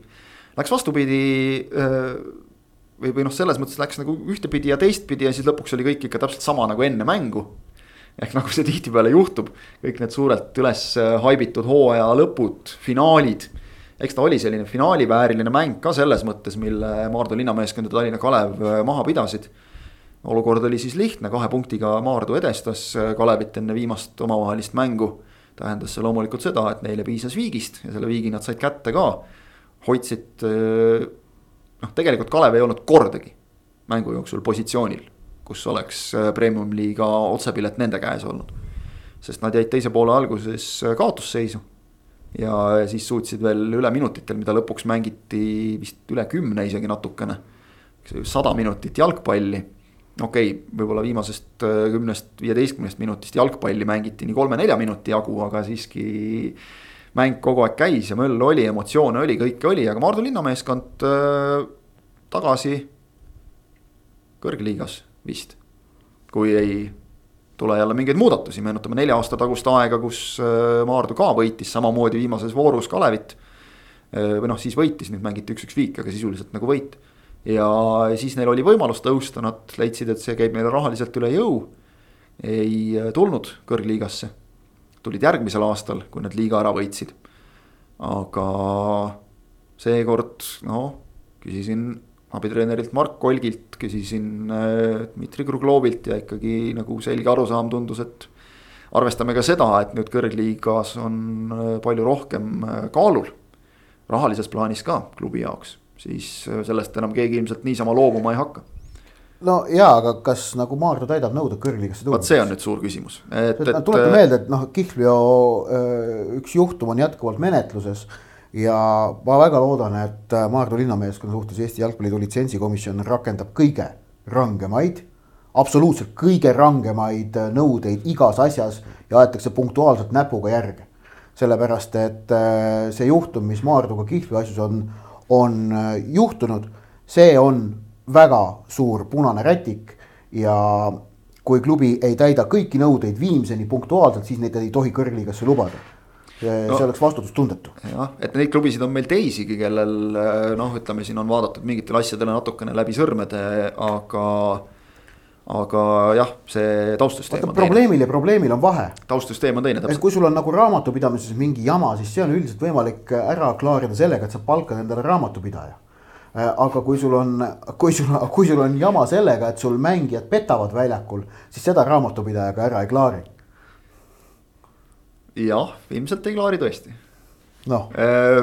S1: Läks vastupidi või, või noh, selles mõttes läks nagu ühtepidi ja teistpidi ja siis lõpuks oli kõik ikka täpselt sama nagu enne mängu ehk nagu see tihtipeale juhtub, kõik need suurelt üles haibitud hooaja lõpud, finaalid. eks ta oli selline finaalivääriline mäng ka selles mõttes, mille Maardu linnameeskond ja Tallinna Kalev maha pidasid. Olukord oli siis lihtne, kahe punktiga Maardu edestas äh, Kalevit enne viimast omavahelist mängu. tähendas see loomulikult seda, et neile piisas viigist ja selle viigi nad said kätte ka. hoidsid, noh, tegelikult Kalev ei olnud kordagi mängu jooksul positsioonil kus oleks äh, premium-liiga otsepilet nende käes olnud. sest nad jäid teise poole alguses äh, kaotusseisu. ja siis suutsid veel üle minutitel, mida lõpuks mängiti vist üle kümne isegi natukene. sada minutit jalgpalli. Okei okay,, võib-olla viimasest äh, kümnest, viieteistkümnest minutist jalgpalli mängiti nii kolme-nelja minuti jagu, aga siiski mäng kogu aeg käis ja möll oli, emotsioone oli, kõike oli, aga Maardu linnameeskond äh, tagasi kõrgliigas vist. kui ei tule jälle mingeid muudatusi, meenutame nelja aasta tagust aega, kus äh, Maardu ka võitis samamoodi viimases voorus Kalevit. Äh, või noh, siis võitis, nüüd mängiti üks-üks viik, aga sisuliselt nagu võit. Ja siis neil oli võimalus tõusta, nad leidsid, et see käib neile rahaliselt üle jõu. ei äh, tulnud kõrgliigasse. tulid järgmisel aastal, kui nad liiga ära võitsid. aga seekord noh, küsisin abitreenerilt Mark Kolgilt, küsisin äh, Dmitri Kruglovilt ja ikkagi nagu selge arusaam tundus, et arvestame ka seda, et nüüd kõrgliigas on äh, palju rohkem kaalul. rahalises plaanis ka klubi jaoks, siis sellest enam keegi ilmselt niisama loobuma ei hakka
S3: no jaa, aga kas nagu Maardu täidab nõuded kõrgliigasse
S1: tuua? vot see on nüüd suur küsimus.
S3: et, et. tuletan meelde, et noh, Kihlveo üks juhtum on jätkuvalt menetluses ja ma väga loodan, et äh, Maardu linnameeskonna suhtes Eesti Jalgpalliliidu litsentsikomisjon rakendab kõige rangemaid, absoluutselt kõige rangemaid äh, nõudeid igas asjas ja aetakse punktuaalselt näpuga järge. sellepärast, et äh, see juhtum, mis Maarduga Kihlvi asjus on, on juhtunud, see on väga suur punane rätik ja kui klubi ei täida kõiki nõudeid viimseni punktuaalselt, siis neid ei tohi kõrgliigasse lubada see no, oleks vastutustundetu.
S1: jah, et neid klubisid on meil teisigi, kellel noh, ütleme siin on vaadatud mingitele asjadele natukene läbi sõrmede, aga. Aga jah, see taustsüsteem
S3: probleemil ja probleemil on vahe.
S1: taustsüsteem on teine
S3: täpselt. kui sul on nagu raamatupidamises mingi jama, siis see on üldiselt võimalik ära klaarida sellega, et sa palkad endale raamatupidaja äh, aga kui sul on, kui sul, kui sul on jama sellega, et sul mängijad petavad väljakul, siis seda raamatupidajaga ära ei klaari
S1: jah, ilmselt ei klaari tõesti.
S3: noh
S1: äh,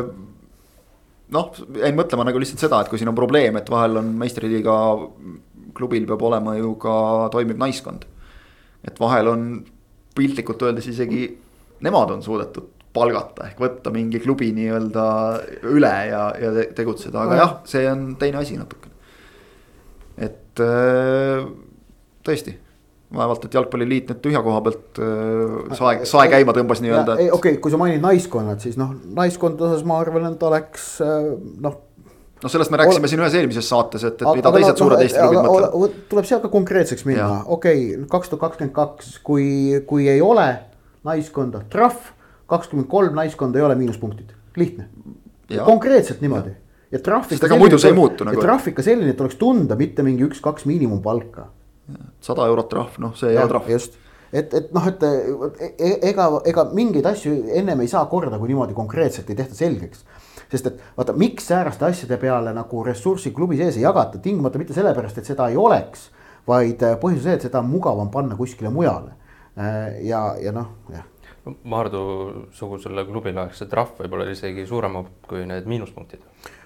S1: noh, jäin mõtlema nagu lihtsalt seda, et kui siin on probleem, et vahel on meistriliiga klubil peab olema ju ka toimiv naiskond. et vahel on piltlikult öeldes isegi nemad on suudetud palgata ehk võtta mingi klubi nii-öelda üle ja, ja tegutseda, aga jah, see on teine asi natukene. et äh, tõesti vaevalt, et jalgpalliliit nüüd tühja koha pealt äh, sae, sae käima tõmbas nii-öelda.
S3: okei okay,, kui sa mainid naiskonnad, siis noh, naiskondade osas ma arvan, et oleks äh, noh.
S1: Noh, sellest me rääkisime Ol... siin ühes eelmises saates, et, et aga, mida teised no, suured Eesti klubid mõtlevad.
S3: tuleb seal ka konkreetseks minna, okei okay,, kaks tuhat kakskümmend kaks, kui, kui ei ole naiskonda, trahv, kakskümmend kolm naiskonda ei ole miinuspunktid, lihtne. konkreetselt niimoodi ja trahv ikka
S1: selline, nagu.
S3: trahv ikka selline, et oleks tunda, mitte mingi üks-kaks miinimumpalka
S1: sada eurot trahv, noh, see hea trahv.
S3: just, et, et noh, et e, ega, ega mingeid asju ennem ei saa korda, kui niimoodi konkreetselt ei tehta selgeks. Sest et vaata, miks sääraste asjade peale nagu ressurssi klubi sees ei jagata, tingimata mitte sellepärast, et seda ei oleks. vaid põhjus see, et seda on mugavam panna kuskile mujale. ja, ja noh, jah
S2: Maardu-sugusele klubile oleks see trahv võib-olla isegi suurem kui need miinuspunktid.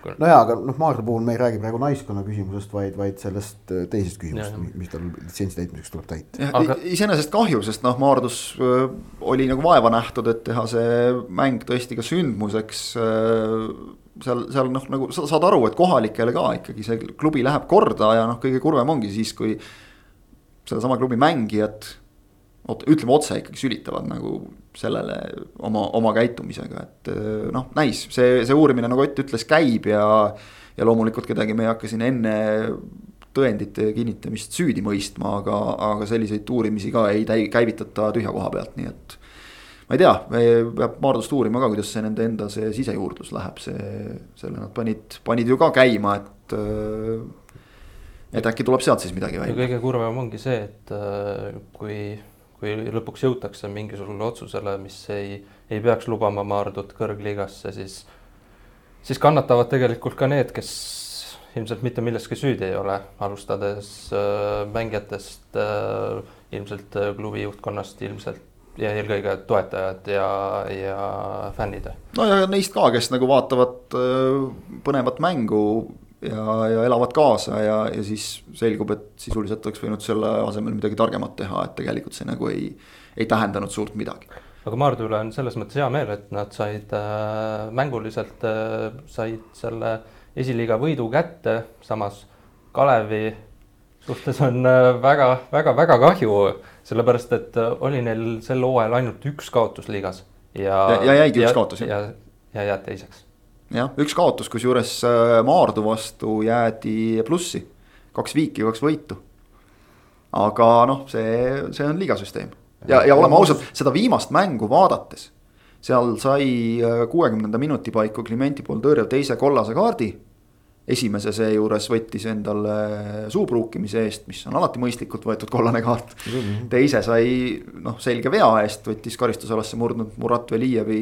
S3: no jaa, aga noh, Maardu puhul me ei räägi praegu naiskonna küsimusest, vaid, vaid sellest äh, teisest küsimusest, mis tal litsentsi täitmiseks tuleb täita.
S1: Aga... iseenesest kahju, sest noh, Maardus äh, oli nagu vaeva nähtud, et teha see mäng tõesti ka sündmuseks. Äh, seal, seal noh, nagu sa saad aru, et kohalikele ka ikkagi see klubi läheb korda ja noh, kõige kurvem ongi siis, kui sedasama klubi mängijad ütleme otse ikkagi sülitavad nagu sellele oma, oma käitumisega, et eh, noh, näis, see, see uurimine, nagu Ott ütles, käib ja. ja loomulikult kedagi me ei hakka siin enne tõendite kinnitamist süüdi mõistma, aga, aga selliseid uurimisi ka ei täi-, käivitata tühja koha pealt, nii et. ma ei tea, peab Maardust uurima ka, kuidas see nende enda see sisejuurdlus läheb, see, selle nad panid, panid ju ka käima, et et äkki tuleb sealt siis midagi välja.
S2: kõige kurvem ongi see, et äh, kui kui lõpuks jõutakse mingisugusele otsusele, mis ei, ei peaks lubama Maardut kõrgliigasse, siis, siis kannatavad tegelikult ka need, kes ilmselt mitte milleski süüdi ei ole, alustades äh, mängijatest äh,, ilmselt äh, klubi juhtkonnast, ilmselt ja eelkõige toetajad ja, ja fännid.
S1: no ja neist ka, kes nagu vaatavad äh, põnevat mängu ja, ja elavad kaasa ja, ja siis selgub, et sisuliselt oleks võinud selle asemel midagi targemat teha, et tegelikult see nagu ei, ei tähendanud suurt midagi.
S2: aga Maardu üle on selles mõttes hea meel, et nad said äh, mänguliselt äh, said selle esiliiga võidu kätte, samas Kalevi suhtes on väga-väga-väga äh, kahju, sellepärast et äh, oli neil sel hooajal ainult üks kaotus liigas
S1: ja. ja, ja jäigi üks kaotus.
S2: ja, ja jääd teiseks
S1: jah, üks kaotus, kusjuures äh, Maardu vastu jäädi plussi, kaks viiki, kaks võitu. aga noh, see, see on liigasüsteem ja, ja oleme ausad, seda viimast mängu vaadates. seal sai äh, kuuekümnenda minuti paiku Klimenti pool tõrjev teise kollase kaardi. Esimese seejuures võttis endale suupruukimise eest, mis on alati mõistlikult võetud kollane kaart. teise sai noh, selge vea eest, võttis karistusalasse murdnud Murat Velijevi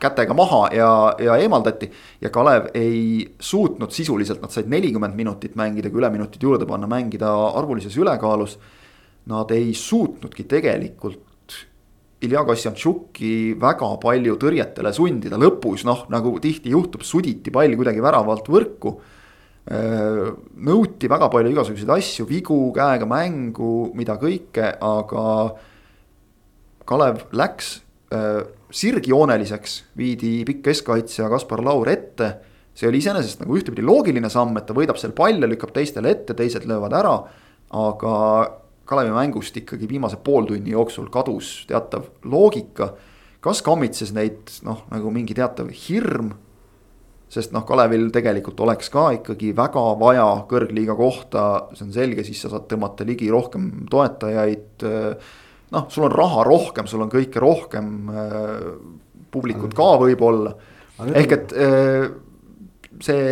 S1: kätega maha ja, ja eemaldati. ja Kalev ei suutnud sisuliselt, nad said nelikümmend minutit mängida, kui üleminutid juurde panna, mängida arvulises ülekaalus. Nad ei suutnudki tegelikult Ilja Kossjantšuki väga palju tõrjetele sundida, lõpus noh, nagu tihti juhtub, suditi pall kuidagi väravalt võrku. nõuti väga palju igasuguseid asju, vigu, käega mängu, mida kõike, aga Kalev läks sirgjooneliseks, viidi pikk keskkaitsja Kaspar Laur ette. see oli iseenesest nagu ühtepidi loogiline samm, et ta võidab seal palle, lükkab teistele ette, teised löövad ära. aga Kalevi mängust ikkagi viimase pooltunni jooksul kadus teatav loogika. kas kammitses neid noh, nagu mingi teatav hirm? sest noh, Kalevil tegelikult oleks ka ikkagi väga vaja kõrgliiga kohta, see on selge, siis sa saad tõmmata ligi rohkem toetajaid. noh, sul on raha rohkem, sul on kõike rohkem. publikut ka võib-olla, ehk et see,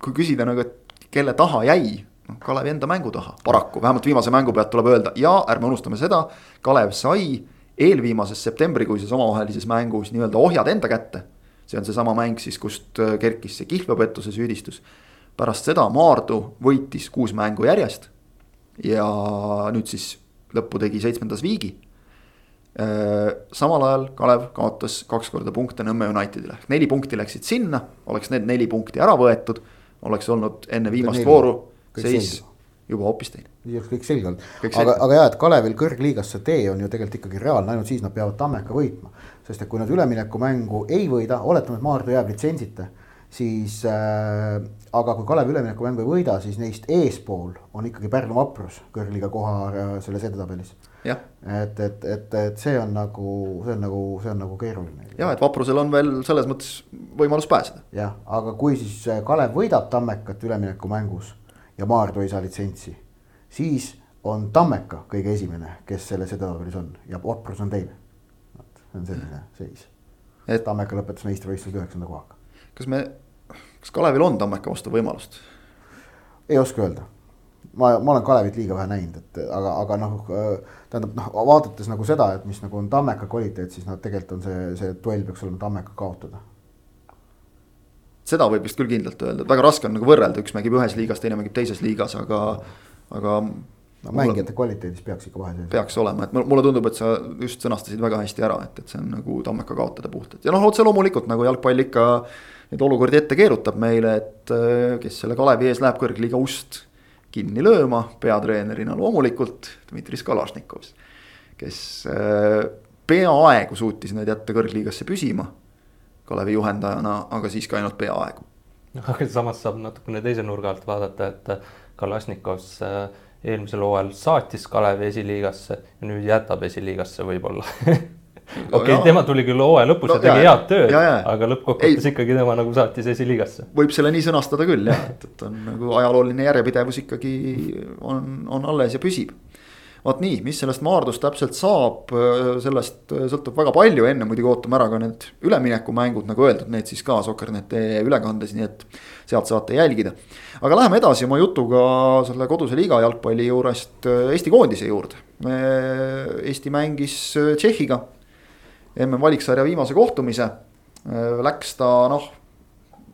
S1: kui küsida nagu, et kelle taha jäi noh, Kalevi enda mängu taha, paraku, vähemalt viimase mängu pealt tuleb öelda ja ärme unustame seda. Kalev sai eelviimases septembrikuises omavahelises mängus nii-öelda ohjad enda kätte. see on seesama mäng siis, kust äh, kerkis see kihlveopettuse süüdistus. pärast seda Maardu võitis kuus mängu järjest. ja nüüd siis lõppu tegi seitsmendas viigi. Äh, samal ajal Kalev kaotas kaks korda punkte Nõmme Unitedile, neli punkti läksid sinna, oleks need neli punkti ära võetud, oleks olnud enne viimast vooru seis selge. juba hoopis teine.
S3: kõik selge olnud, aga, aga jah, et Kalevil kõrgliigasse tee on ju tegelikult ikkagi reaalne, ainult siis nad peavad Tammeka võitma. sest et kui nad üleminekumängu ei võida, oletame, et Maardu jääb litsentsita, siis äh, aga kui Kalev üleminekumängu ei võida, siis neist eespool on ikkagi Pärnu vaprus kõrgliiga koha äh, selles edetabelis. et, et, et, et see on nagu, see on nagu, see on nagu keeruline.
S1: ja, et vaprusel on veel selles mõttes võimalus pääseda.
S3: jah, aga kui siis äh, Kalev võidab Tammekat üleminekumängus ja Maardu ei saa litsentsi, siis on Tammeka kõige esimene, kes selles edetabelis on ja Vaprus on teine. see on selline seis. et Tammeka lõpetas meistrivõistlused üheksanda kohaga.
S1: kas me, kas Kalevil on Tammeka vastu võimalust?
S3: ei oska öelda. ma, ma olen Kalevit liiga vähe näinud, et aga, aga noh, tähendab noh, vaadates nagu seda, et mis nagu on Tammeka kvaliteet, siis noh, tegelikult on see, see duell peaks olema Tammeka kaotada
S1: seda võib vist küll kindlalt öelda, et väga raske on nagu võrrelda, üks mängib ühes liigas, teine mängib teises liigas, aga, aga.
S3: no mängijate kvaliteedis peaks ikka vahe sees.
S1: peaks olema, et mulle tundub, et sa just sõnastasid väga hästi ära, et, et see on nagu Tammeka kaotada puhtalt ja noh, otse loomulikult nagu jalgpall ikka. Neid olukordi ette keerutab meile, et äh, kes selle Kalevi ees läheb kõrgliiga ust kinni lööma, peatreenerina loomulikult Dmitri Skalašnikov. kes äh, peaaegu suutis neid jätta kõrgliigasse püsima Kalevi juhendajana, aga siiski ainult peaaegu. <laughs>
S2: aga samas saab natukene teise nurga alt vaadata, et Kalašnikovs äh, eelmisel hooajal saatis Kalevi esiliigasse ja nüüd jätab esiliigasse võib-olla. <laughs> Okei okay,, tema tuli küll hooaja lõpus no, ja tegi head tööd, aga lõppkokkuvõttes ikkagi tema nagu saatis esiliigasse.
S1: võib selle nii sõnastada küll jah, et, et on nagu ajalooline järjepidevus ikkagi on, on alles ja püsib vot nii, mis sellest Maardust täpselt saab, sellest sõltub väga palju, enne muidugi ootame ära ka need üleminekumängud, nagu öeldud, need siis ka Soker.net ülekandes, nii et sealt saate jälgida. aga läheme edasi oma jutuga selle koduse liiga jalgpalli juurest Eesti koondise juurde. Eesti mängis Tšehhiga MM-valiksarja viimase kohtumise. Läks ta noh,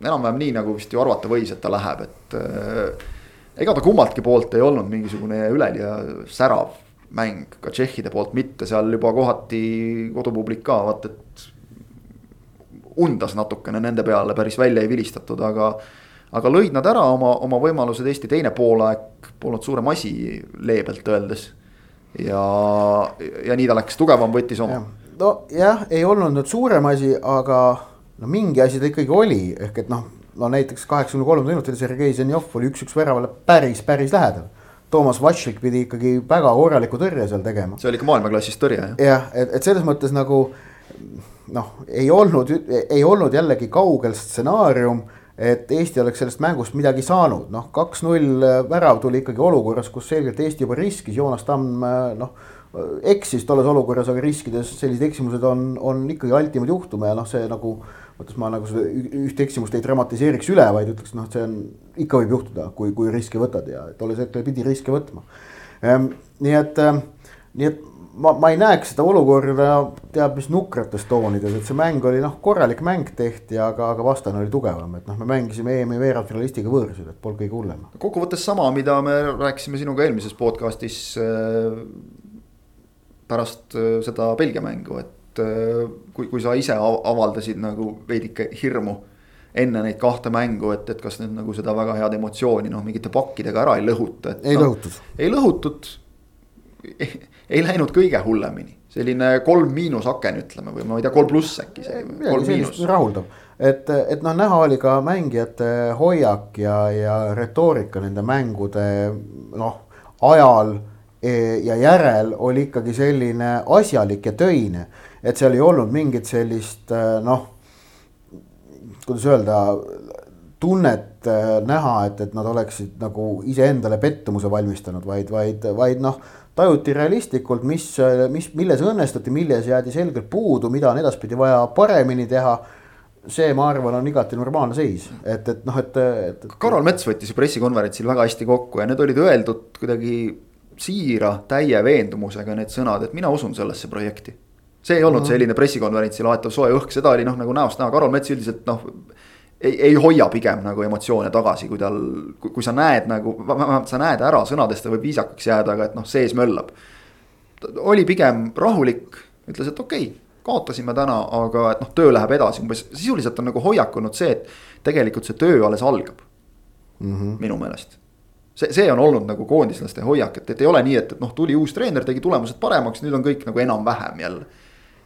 S1: enam-vähem nii, nagu vist ju arvata võis, et ta läheb, et ega ta kummaltki poolt ei olnud mingisugune üleliia särav mäng, ka tšehhide poolt mitte, seal juba kohati kodupublik ka vaata, et. undas natukene nende peale, päris välja ei vilistatud, aga. aga lõid nad ära oma, oma võimalused, Eesti teine poolaeg polnud suurem asi, leebelt öeldes. ja, ja nii ta läks, tugevam võttis oma.
S3: nojah, ei olnud nüüd suurem asi, aga no mingi asi ta ikkagi oli, ehk et noh no näiteks kaheksakümne kolmandal minutil Sergei Zenjov oli üks-üks väravale päris, päris lähedal. Toomas Vatšik pidi ikkagi väga korraliku tõrje seal tegema.
S1: see oli ikka maailmaklassis tõrje jah.
S3: jah, et, et selles mõttes nagu noh, ei olnud, ei olnud jällegi kaugel stsenaarium, et Eesti oleks sellest mängust midagi saanud, noh, kaks-null värav tuli ikkagi olukorras, kus selgelt Eesti juba riskis, Joonas Tamm noh eksis tolles olukorras, aga riskides sellised eksimused on, on ikkagi altimad juhtuma ja noh, see nagu. Mõttes ma nagu seda ühte eksimust ei dramatiseeriks üle, vaid ütleks, noh, see on, ikka võib juhtuda, kui, kui riske võtad ja tolles hetkel pidi riske võtma. Ehm, nii et, ehm, nii et ma, ma ei näeks seda olukorda teab mis nukrates toonides, et see mäng oli noh, korralik mäng tehti, aga, aga vastane oli tugevam, et noh, me mängisime EM-i veerandfinalistiga võõrsil, et polnud kõige hullem.
S1: kokkuvõttes sama, mida me rääkisime sinuga eelmises podcast'is äh, pärast äh, seda Belgia mängu, et kui, kui sa ise avaldasid nagu veidike hirmu enne neid kahte mängu, et, et kas nüüd nagu seda väga head emotsiooni noh, mingite pakkidega ära ei lõhuta.
S3: ei no, lõhutud.
S1: ei lõhutud ei läinud kõige hullemini, selline kolm miinus aken, ütleme, või ma ei tea, kolm pluss äkki isegi.
S3: rahuldav, et, et noh, näha oli ka mängijate hoiak ja, ja retoorika nende mängude noh, ajal e, ja järel oli ikkagi selline asjalik ja töine. Et seal ei olnud mingit sellist noh, kuidas öelda, tunnet näha, et, et nad oleksid nagu iseendale pettumuse valmistanud, vaid, vaid, vaid noh tajuti realistlikult, mis, mis, milles õnnestuti, milles jäädi selgelt puudu, mida on edaspidi vaja paremini teha see, ma arvan, on igati normaalne seis, et, et noh, et, et, et.
S1: Karol Mets võttis ju pressikonverentsil väga hästi kokku ja need olid öeldud kuidagi siira, täie veendumusega need sõnad, et mina usun sellesse projekti. See ei olnud mm -hmm. selline pressikonverentsil aetav soe õhk, seda oli noh, nagu näost näha, Karol Mets üldiselt noh ei, ei hoia pigem nagu emotsioone tagasi, kui tal, kui sa näed nagu, vähemalt sa näed ära, sõnadest ta võib viisakaks jääda, aga et noh, sees möllab. oli pigem rahulik, ütles, et okei okay,, kaotasime täna, aga et noh, töö läheb edasi, umbes sisuliselt on nagu hoiak olnud see, et tegelikult see töö alles algab mm. -hmm. minu meelest see, see on olnud nagu koondislaste hoiak, et, et ei ole nii, et, et noh, tuli uus treener, tegi tulemused paremaks, nüüd on kõik nagu enam-vähem jälle.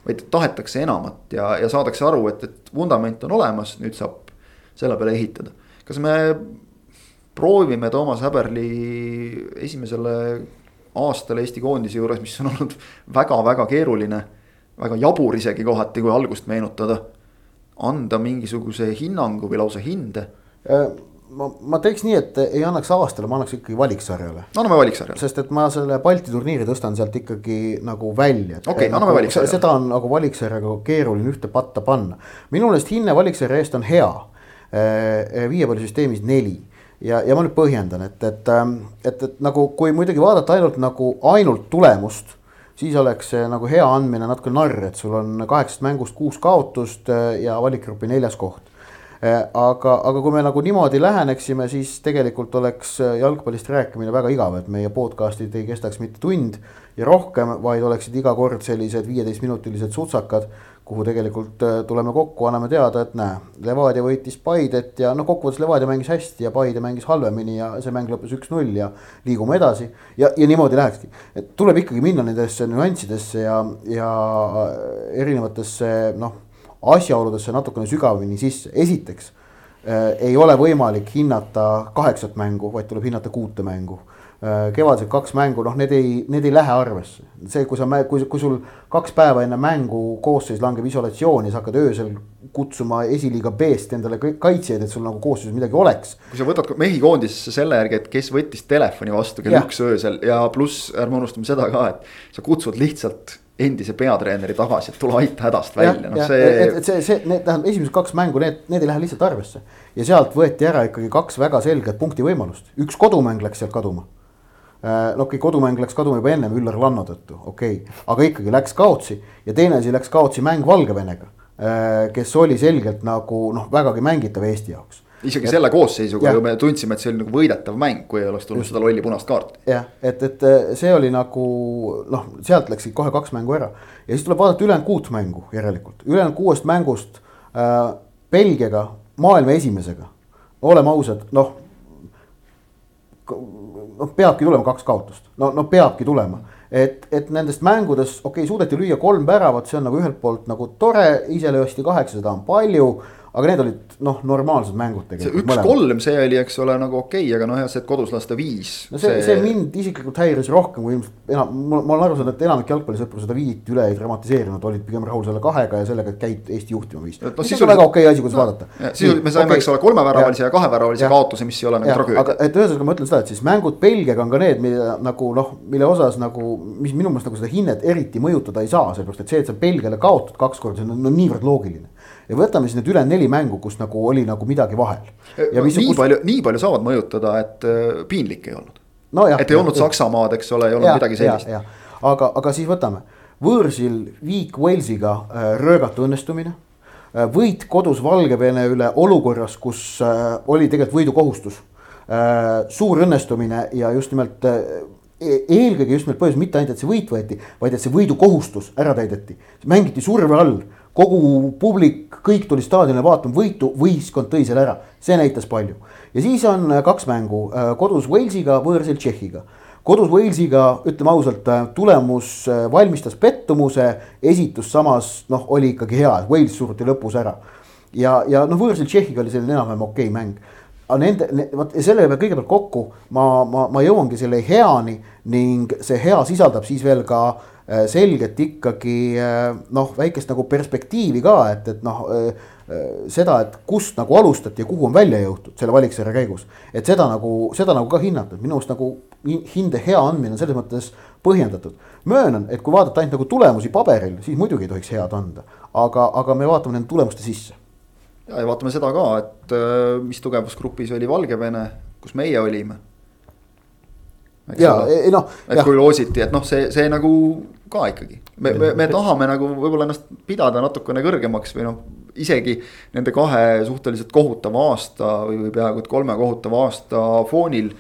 S1: Vaid tahetakse enamat ja, ja saadakse aru, et, et vundament on olemas, nüüd saab selle peale ehitada. kas me proovime Toomas Häberli esimesele aastale Eesti koondise juures, mis on olnud väga-väga keeruline, väga jabur isegi kohati, kui algust meenutada, anda mingisuguse hinnangu või lausa hinde?
S3: Ma, ma teeks nii, et ei annaks aastale, ma annaks ikkagi valiksarjale.
S1: anname valiksarjale.
S3: sest et ma selle Balti turniiri tõstan sealt ikkagi nagu välja.
S1: okei okay, nagu, anname valiksarjale.
S3: seda on nagu valiksarjaga keeruline ühte patta panna. minu meelest hinne valiksarja eest on hea Äh, äh, viiepallisüsteemis neli ja, ja ma nüüd põhjendan, et, et, ähm, et, et nagu kui muidugi vaadata ainult nagu ainult tulemust, siis oleks see nagu hea andmine natuke narr, et sul on kaheksast mängust kuus kaotust äh, ja valikgrupi neljas koht. Aga, aga kui me nagu niimoodi läheneksime, siis tegelikult oleks jalgpallist rääkimine väga igav, et meie podcast'id ei kestaks mitte tund ja rohkem, vaid oleksid iga kord sellised viieteistminutilised sutsakad kuhu tegelikult äh, tuleme kokku, anname teada, et näe, Levadia võitis Paidet ja noh, kokkuvõttes Levadia mängis hästi ja Paide mängis halvemini ja see mäng lõppes üks-null ja liigume edasi. ja, ja niimoodi lähekski, et tuleb ikkagi minna nendesse nüanssidesse ja, ja erinevatesse noh, asjaoludesse natukene sügavamini sisse, esiteks äh, ei ole võimalik hinnata kaheksat mängu, vaid tuleb hinnata kuute mängu Äh, kevadised kaks mängu, noh, need ei, need ei lähe arvesse. see, kui sa, kui, kui sul kaks päeva enne mängu koosseis langeb isolatsiooni, sa hakkad öösel kutsuma esiliiga B-st endale kaitsjaid, et sul nagu koosseisus midagi oleks.
S1: kui sa võtad mehi koondisesse selle järgi, et kes võttis telefoni vastu kell üks öösel ja pluss ärme unustame seda ka, et sa kutsud lihtsalt endise peatreeneri tagasi, et tule aita hädast välja,
S3: noh see. et, et see, see, need tähendab esimesed kaks mängu, need, need ei lähe lihtsalt arvesse. ja sealt võeti ära ikkagi kaks väga selget punkti võimalust, üks kodumäng läks sealt kaduma Äh, no okei okay,, kodumäng läks kaduma juba ennem Üllar Lanno tõttu, okei okay., aga ikkagi läks kaotsi ja teine asi läks kaotsi mäng Valgevenega, äh, kes oli selgelt nagu noh, vägagi mängitav Eesti jaoks
S1: isegi et, selle koosseisuga ju me tundsime, et see oli nagu võidetav mäng, kui ei oleks tulnud seda lolli punast kaarti.
S3: jah, et, et äh, see oli nagu noh, sealt läksid kohe kaks mängu ära ja siis tuleb vaadata ülejäänud kuut mängu järelikult, ülejäänud kuuest mängust äh, Belgiaga, maailma esimesega, oleme ausad, noh noh, peabki tulema kaks kaotust, no, no peabki tulema. et, et nendest mängudest, okei okay,, suudeti lüüa kolm väravat, see on nagu ühelt poolt nagu tore, ise löösti kaheksa, seda on palju. Aga need olid noh, normaalsed mängud
S1: see
S3: tegelikult.
S1: üks-kolm, see oli, eks ole, nagu okei okay,, aga noh, jah, see, et kodus lasta viis.
S3: no see, see mind isiklikult häiris rohkem kui ilmselt enam, ma olen aru saanud, et enamik jalgpallisõpru seda viit üle ei dramatiseerinud, olid pigem rahul selle kahega ja sellega, et käid Eesti juhtima viis no,. mis on väga okei okay asi, kuidas vaadata.
S1: siis me saime okay., eks ole, kolmeväravalise ja, ja kaheväravalise kaotuse, mis ei ole nagu tragöödia.
S3: aga et ühesõnaga ma ütlen seda, et siis mängud Belgiaga on ka need, mille nagu noh, mille osas nagu, mis minu meelest nagu seda hinnet eriti mõjutada ei saa, sellepärast et see, et sa Belgiale kaotad kaks korda, see on no, niivõrd loogiline ja võtame siis need ülejäänud neli mängu, kus nagu oli nagu midagi vahel.
S1: nii kus... palju, nii palju saavad mõjutada, et äh, piinlik ei olnud
S3: no.
S1: et ei
S3: ja,
S1: olnud ja, Saksamaad, eks ole, ei olnud ja, midagi sellist.
S3: aga, aga siis võtame võõrsil viik Walesiga äh, röögatu õnnestumine äh,. võit kodus Valgevene üle olukorras, kus äh, oli tegelikult võidukohustus äh,. suur õnnestumine ja just nimelt äh, e-, eelkõige just nimelt põhjus mitte ainult, et see võit võeti, vaid et see võidukohustus ära täideti. mängiti surve all kogu publik, kõik tuli staadionile vaatama võitu, võistkond tõi selle ära, see näitas palju. ja siis on äh, kaks mängu, äh, kodus Walesiga, võõrsil Tšehhiga. kodus Walesiga, ütleme ausalt, äh, tulemus valmistas pettumuse, esitus samas noh, oli ikkagi hea, Wales suruti lõpus ära. ja, ja noh, võõrsil Tšehhiga oli selline enam-vähem okei okay mäng aga nende ne,, vot selle peab kõigepealt kokku, ma, ma, ma jõuangi selle heani ning see hea sisaldab siis veel ka äh, selgelt ikkagi äh, noh, väikest nagu perspektiivi ka, et, et noh äh, seda, et kust nagu alustati ja kuhu on välja jõutud selle valiksarja käigus. et seda nagu, seda nagu ka hinnata, et minu arust nagu hinde hea andmine on selles mõttes põhjendatud. möönan, et kui vaadata ainult nagu tulemusi paberil, siis muidugi ei tohiks head anda, aga, aga me vaatame nende tulemuste sisse.
S1: ja, ja vaatame seda ka, et mis tugevusgrupis oli Valgevene, kus meie olime
S3: ja, ei noh.
S1: et kui loositi, et noh, see, see nagu ka ikkagi. me, me, me tahame nagu võib-olla ennast pidada natukene kõrgemaks või noh, isegi nende kahe suhteliselt kohutava aasta või, või peaaegu et kolme kohutava aasta foonil.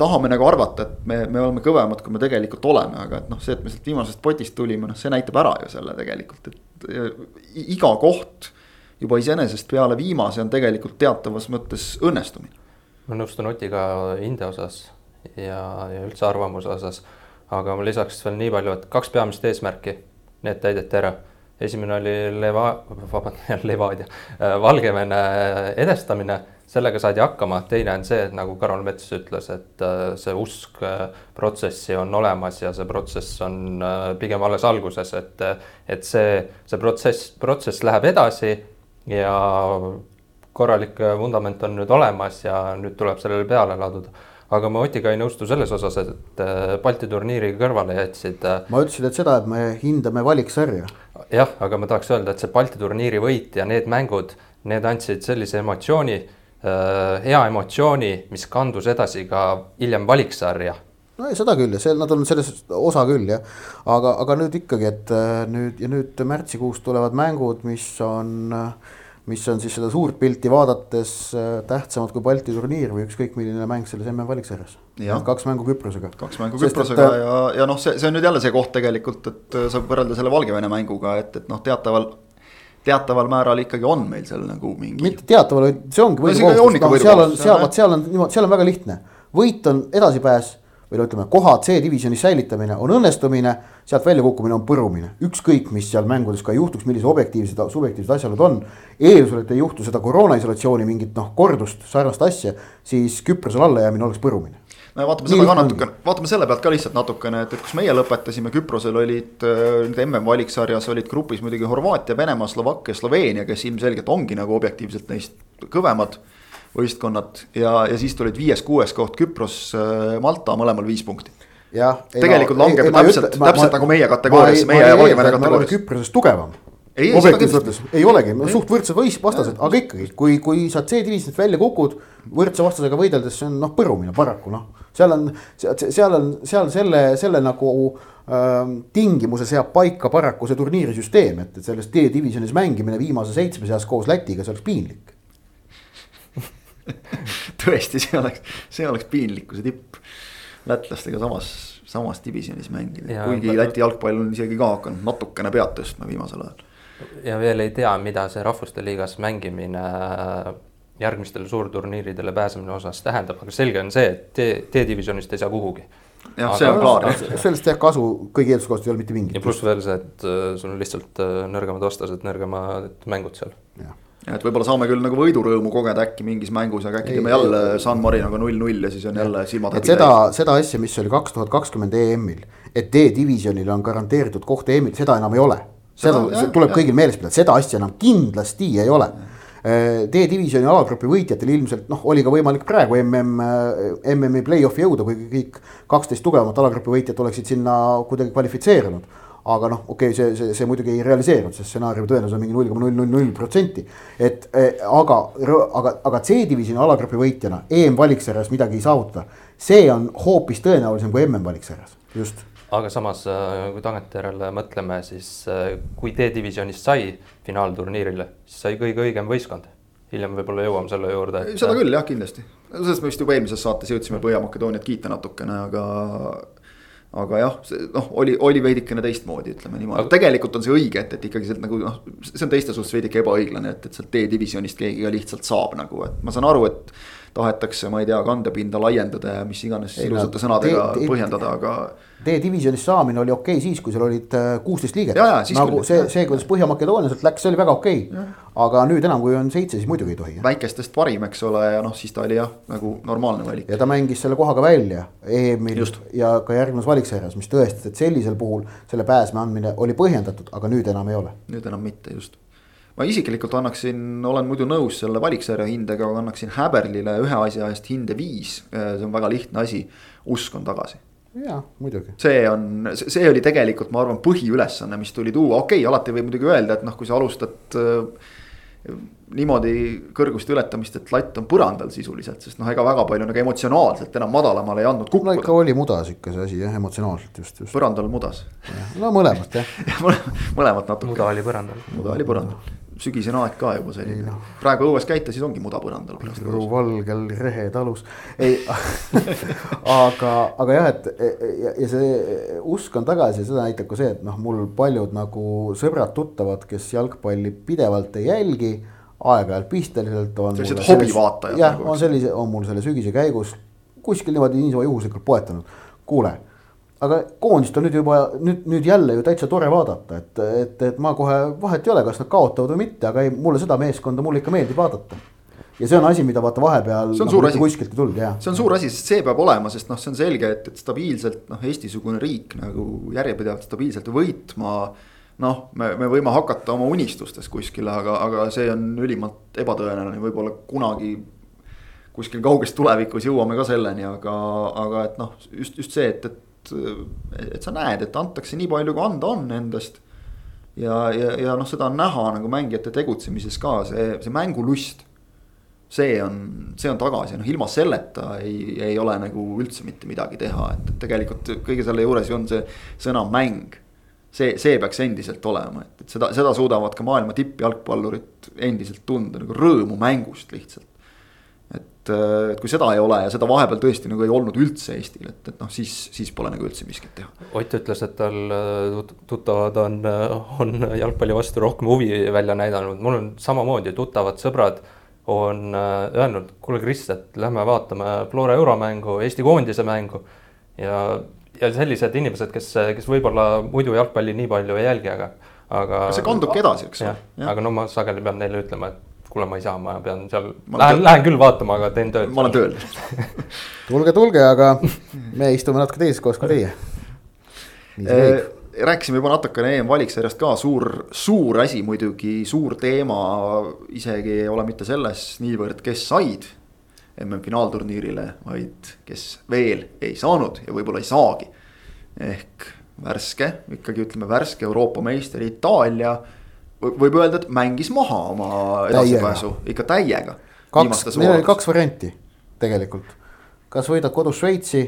S1: tahame nagu arvata, et me, me oleme kõvemad, kui me tegelikult oleme, aga et noh, see, et me sealt viimasest potist tulime, noh, see näitab ära ju selle tegelikult, et iga koht juba iseenesest peale viimase on tegelikult teatavas mõttes õnnestumine.
S2: ma nõustun Otiga hinde osas ja, ja üldse arvamuse osas. Aga ma lisaks veel nii palju, et kaks peamist eesmärki, need täideti ära. esimene oli Leva-, vabandust, Levadia, äh, Valgevene edestamine, sellega saadi hakkama, teine on see, et nagu Karol Mets ütles, et äh, see usk äh, protsessi on olemas ja see protsess on pigem alles alguses, et, et see, see protsess, protsess läheb edasi ja korralik vundament on nüüd olemas ja nüüd tuleb sellele peale laduda aga ma Otiga ei nõustu selles osas, et äh, Balti turniiri kõrvale jätsid.
S3: Äh, ma ütlesin, et seda, et me hindame valiksarja.
S2: jah, aga ma tahaks öelda, et see Balti turniiri võit ja need mängud, need andsid sellise emotsiooni, äh, hea emotsiooni, mis kandus edasi ka hiljem valiksarja
S3: no seda küll ja see, nad on selles osa küll jah, aga, aga nüüd ikkagi, et nüüd ja nüüd märtsikuus tulevad mängud, mis on äh, mis on siis seda suurt pilti vaadates äh, tähtsamad kui Balti turniir või ükskõik milline mäng selles MM-valiksarjas. kaks mängu Küprosega.
S1: kaks mängu Küprosega et, ja, ja noh, see, see on nüüd jälle see koht tegelikult, et äh, saab võrrelda selle Valgevene mänguga, et, et noh, teataval teataval määral ikkagi on meil seal nagu mingi.
S3: mitte teataval, see ongi võidukohustus, no, seal on, seal, vot seal on niimoodi, seal on väga lihtne. võit on edasipääs või no ütleme, koha C-divisjonis säilitamine on õnnestumine, sealt väljakukkumine on põrumine. ükskõik, mis seal mängudes ka juhtuks, millised objektiivsed, subjektiivsed asjaolud on. eeldusel, et ei juhtu seda koroonaisolatsiooni mingit noh, kordust, sarnast asja, siis Küprosel allajäämine oleks põrumine.
S1: no ja vaatame seda ka natukene, vaatame selle pealt ka lihtsalt natukene, et, et kus meie lõpetasime, Küprosel olid äh, nüüd MM-valiksarjas olid grupis muidugi Horvaatia, Venemaa, Slovakkia, Sloveenia, kes ilmselgelt ongi nagu objektiivselt neist kõvemad võistkonnad ja, ja siis tulid viies-kuues koht Küpros, äh, Malta mõlemal viis punkti. tegelikult no, langeb ei, täpselt, täpselt ma, nagu meie kategooriasse, meie ja Valgevene kategooriasse.
S3: Küprosest tugevam objektiivselt võttes ei olegi, suht võrdsed võis-, vastased, aga ikkagi, kui, kui sa C-divisjonist välja kukud võrdse vastasega võideldes, see on noh, põrumine paraku noh. seal on, seal on, seal selle, selle nagu äh, tingimuse seab paika paraku see turniirisüsteem, et, et selles D-divisjonis mängimine viimase seitsme seas koos Lätiga, see oleks piinlik <laughs>
S1: tõesti, see oleks, see oleks piinlikkuse tipp. lätlastega samas, samas divisjonis mängida, kuigi Läti jalgpall on isegi ka hakanud natukene pead tõstma viimasel ajal.
S2: ja veel ei tea, mida see Rahvuste Liigas mängimine järgmistele suurturniiridele pääsemine osas tähendab, aga selge on see, et D-divisjonist ei saa kuhugi
S1: jah, see on klaar.
S3: sellest jah kasu kõigi eelduste kohaselt ei ole mitte mingit.
S2: ja pluss veel see, et äh, sul on lihtsalt äh, nõrgemad vastased, nõrgemad mängud seal.
S1: ja et võib-olla saame küll nagu võidurõõmu kogeda äkki mingis mängus, aga äkki teeme jälle San Marinoga null-null ja siis on jälle silmad.
S3: et seda, seda asja, mis oli kaks tuhat kakskümmend EM-il, et D-divisjonile on garanteeritud koht EM-il, seda enam ei ole. seda, seda tuleb kõigil meeles pidada, seda asja enam kindlasti ei ole. Äh, D-divisjoni alagrupi võitjatel ilmselt noh, oli ka võimalik praegu mm, MM-i play-off'i jõuda, kuigi kõik kaksteist tugevamat alagrupi võitjat oleksid sinna kuidagi kvalifitseerunud aga noh, okei okay,, see, see, see muidugi ei realiseerunud, see stsenaariumi tõenäosus on mingi null koma null null null protsenti. et eh, aga, aga, aga C-divisjoni alagrupi võitjana EM-valiksarjas midagi saavutada, see on hoopis tõenäolisem kui MM-valiksarjas, just.
S2: aga samas, äh, kui tagantjärele mõtleme, siis äh, kui D-divisjonist sai finaalturniirile, siis sai kõige õigem võistkond hiljem võib-olla jõuame selle juurde
S1: et.... seda küll jah, kindlasti, sellest me vist juba eelmises saates jõudsime Põhja-Makedooniat kiita natukene, aga aga jah, see noh, oli, oli veidikene teistmoodi, ütleme niimoodi. Aga..., tegelikult on see õige, et, et ikkagi sealt nagu noh, see on teiste suhtes veidike ebaõiglane, et, et sealt D-divisjonist keegi ka lihtsalt saab nagu, et ma saan aru, et tahetakse, ma ei tea, kandepinda laiendada ja mis iganes ilusate sõnadega te, te, põhjendada, aga.
S3: D-divisjonis saamine oli okei okay siis, kui seal olid äh, kuusteist liiget. nagu see, see, kuidas Põhja-Makedoonia sealt läks, see oli väga okei okay.. aga nüüd enam, kui on seitse, siis muidugi ei tohi.
S1: väikestest parim, eks ole, ja noh, siis ta oli jah, nagu normaalne valik.
S3: ja ta mängis selle koha ka välja EM-il ja ka järgnevas valiksarjas, mis tõestas, et sellisel puhul selle pääsme andmine oli põhjendatud, aga nüüd enam ei ole.
S1: nüüd enam mitte, just ma isiklikult annaksin, olen muidu nõus selle valiksarja hindega, aga annaksin Häberlile ühe asja eest hinde viis. see on väga lihtne asi, usk on tagasi.
S3: jaa, muidugi.
S1: see on, see oli tegelikult, ma arvan, põhiülesanne, mis tuli tuua, okei okay,, alati võib muidugi öelda, et noh, kui sa alustad äh, niimoodi kõrguste ületamist, et latt on põrandal sisuliselt, sest noh, ega väga palju nagu emotsionaalselt enam madalamale ei andnud kukkuda.
S3: no ikka oli mudas ikka see asi jah, emotsionaalselt just, just.
S1: põrandal mudas.
S3: no mõlemat jah <laughs>
S1: mõlemat natuke.
S2: muda oli põrandal.
S1: muda oli põrandal sügisene aeg ka juba selline no., praegu õues käite, siis ongi muda põrandal.
S3: valgel rehe talus, ei <laughs> aga, aga jah, et ja, ja see usk on tagasi seda näitab ka see, et noh, mul paljud nagu sõbrad-tuttavad, kes jalgpalli pidevalt ei jälgi, aeg-ajalt pisteliselt on.
S1: sellised hobivaatajad.
S3: jah nagu,, on sellise, on mul selle sügise käigus kuskil niimoodi niisama juhuslikult poetanud, kuule aga koondist on nüüd juba nüüd, nüüd jälle ju täitsa tore vaadata, et, et, et ma kohe vahet ei ole, kas nad kaotavad või mitte, aga ei, mulle seda meeskonda mulle ikka meeldib vaadata. ja see on asi, mida vaata vahepeal.
S1: see on suur asi.
S3: kuskilt ei tulnud, jah.
S1: see on suur asi, sest see peab olema, sest noh, see on selge, et, et stabiilselt noh, Eesti-sugune riik nagu järjepidevalt stabiilselt võitma. noh, me, me võime hakata oma unistustes kuskile, aga, aga see on ülimalt ebatõenäoline, võib-olla kunagi kuskil kauges tulevikus jõuame ka selleni, aga, aga et noh, just, just see, et, et et, sa näed, et antakse nii palju, kui anda on endast. ja, ja, ja noh, seda on näha nagu mängijate tegutsemises ka see, see mängulust. see on, see on tagasi, noh ilma selleta ei, ei ole nagu üldse mitte midagi teha, et tegelikult kõige selle juures ju on see sõna mäng see, see peaks endiselt olema, et, et seda, seda suudavad ka maailma tippjalgpallurid endiselt tunda nagu rõõmu mängust lihtsalt et, äh, et kui seda ei ole ja seda vahepeal tõesti nagu ei olnud üldse Eestil, et, et noh, siis, siis pole nagu üldse miskit teha.
S2: Ott ütles, et tal äh, tuttavad on, äh, on jalgpalli vastu rohkem huvi välja näidanud, mul on samamoodi tuttavad sõbrad on öelnud, kuule Kris, et lähme vaatame Flora euromängu, Eesti koondise mängu ja, ja sellised inimesed, kes, kes võib-olla muidu jalgpalli nii palju ei jälgi, aga, aga.
S1: see kandubki edasi, eks
S2: ole. aga no ma sageli pean neile ütlema, et kuule, ma ei saa, ma pean seal, lähen, lähen küll vaatama, aga teen tööd.
S1: ma olen tööl <laughs>
S3: tulge, tulge, aga me istume natuke teises kohas kui teie.
S1: Eh, rääkisime juba natukene EM-valiksarjast ka, suur, suur asi muidugi, suur teema, isegi ei ole mitte selles niivõrd, kes said MM-finaalturniirile, vaid kes veel ei saanud ja võib-olla ei saagi. ehk värske, ikkagi ütleme värske Euroopa meister Itaalia võib öelda, et mängis maha oma edasipääsu ikka täiega.
S3: kaks, neil oli kaks varianti tegelikult, kas võidad kodus Šveitsi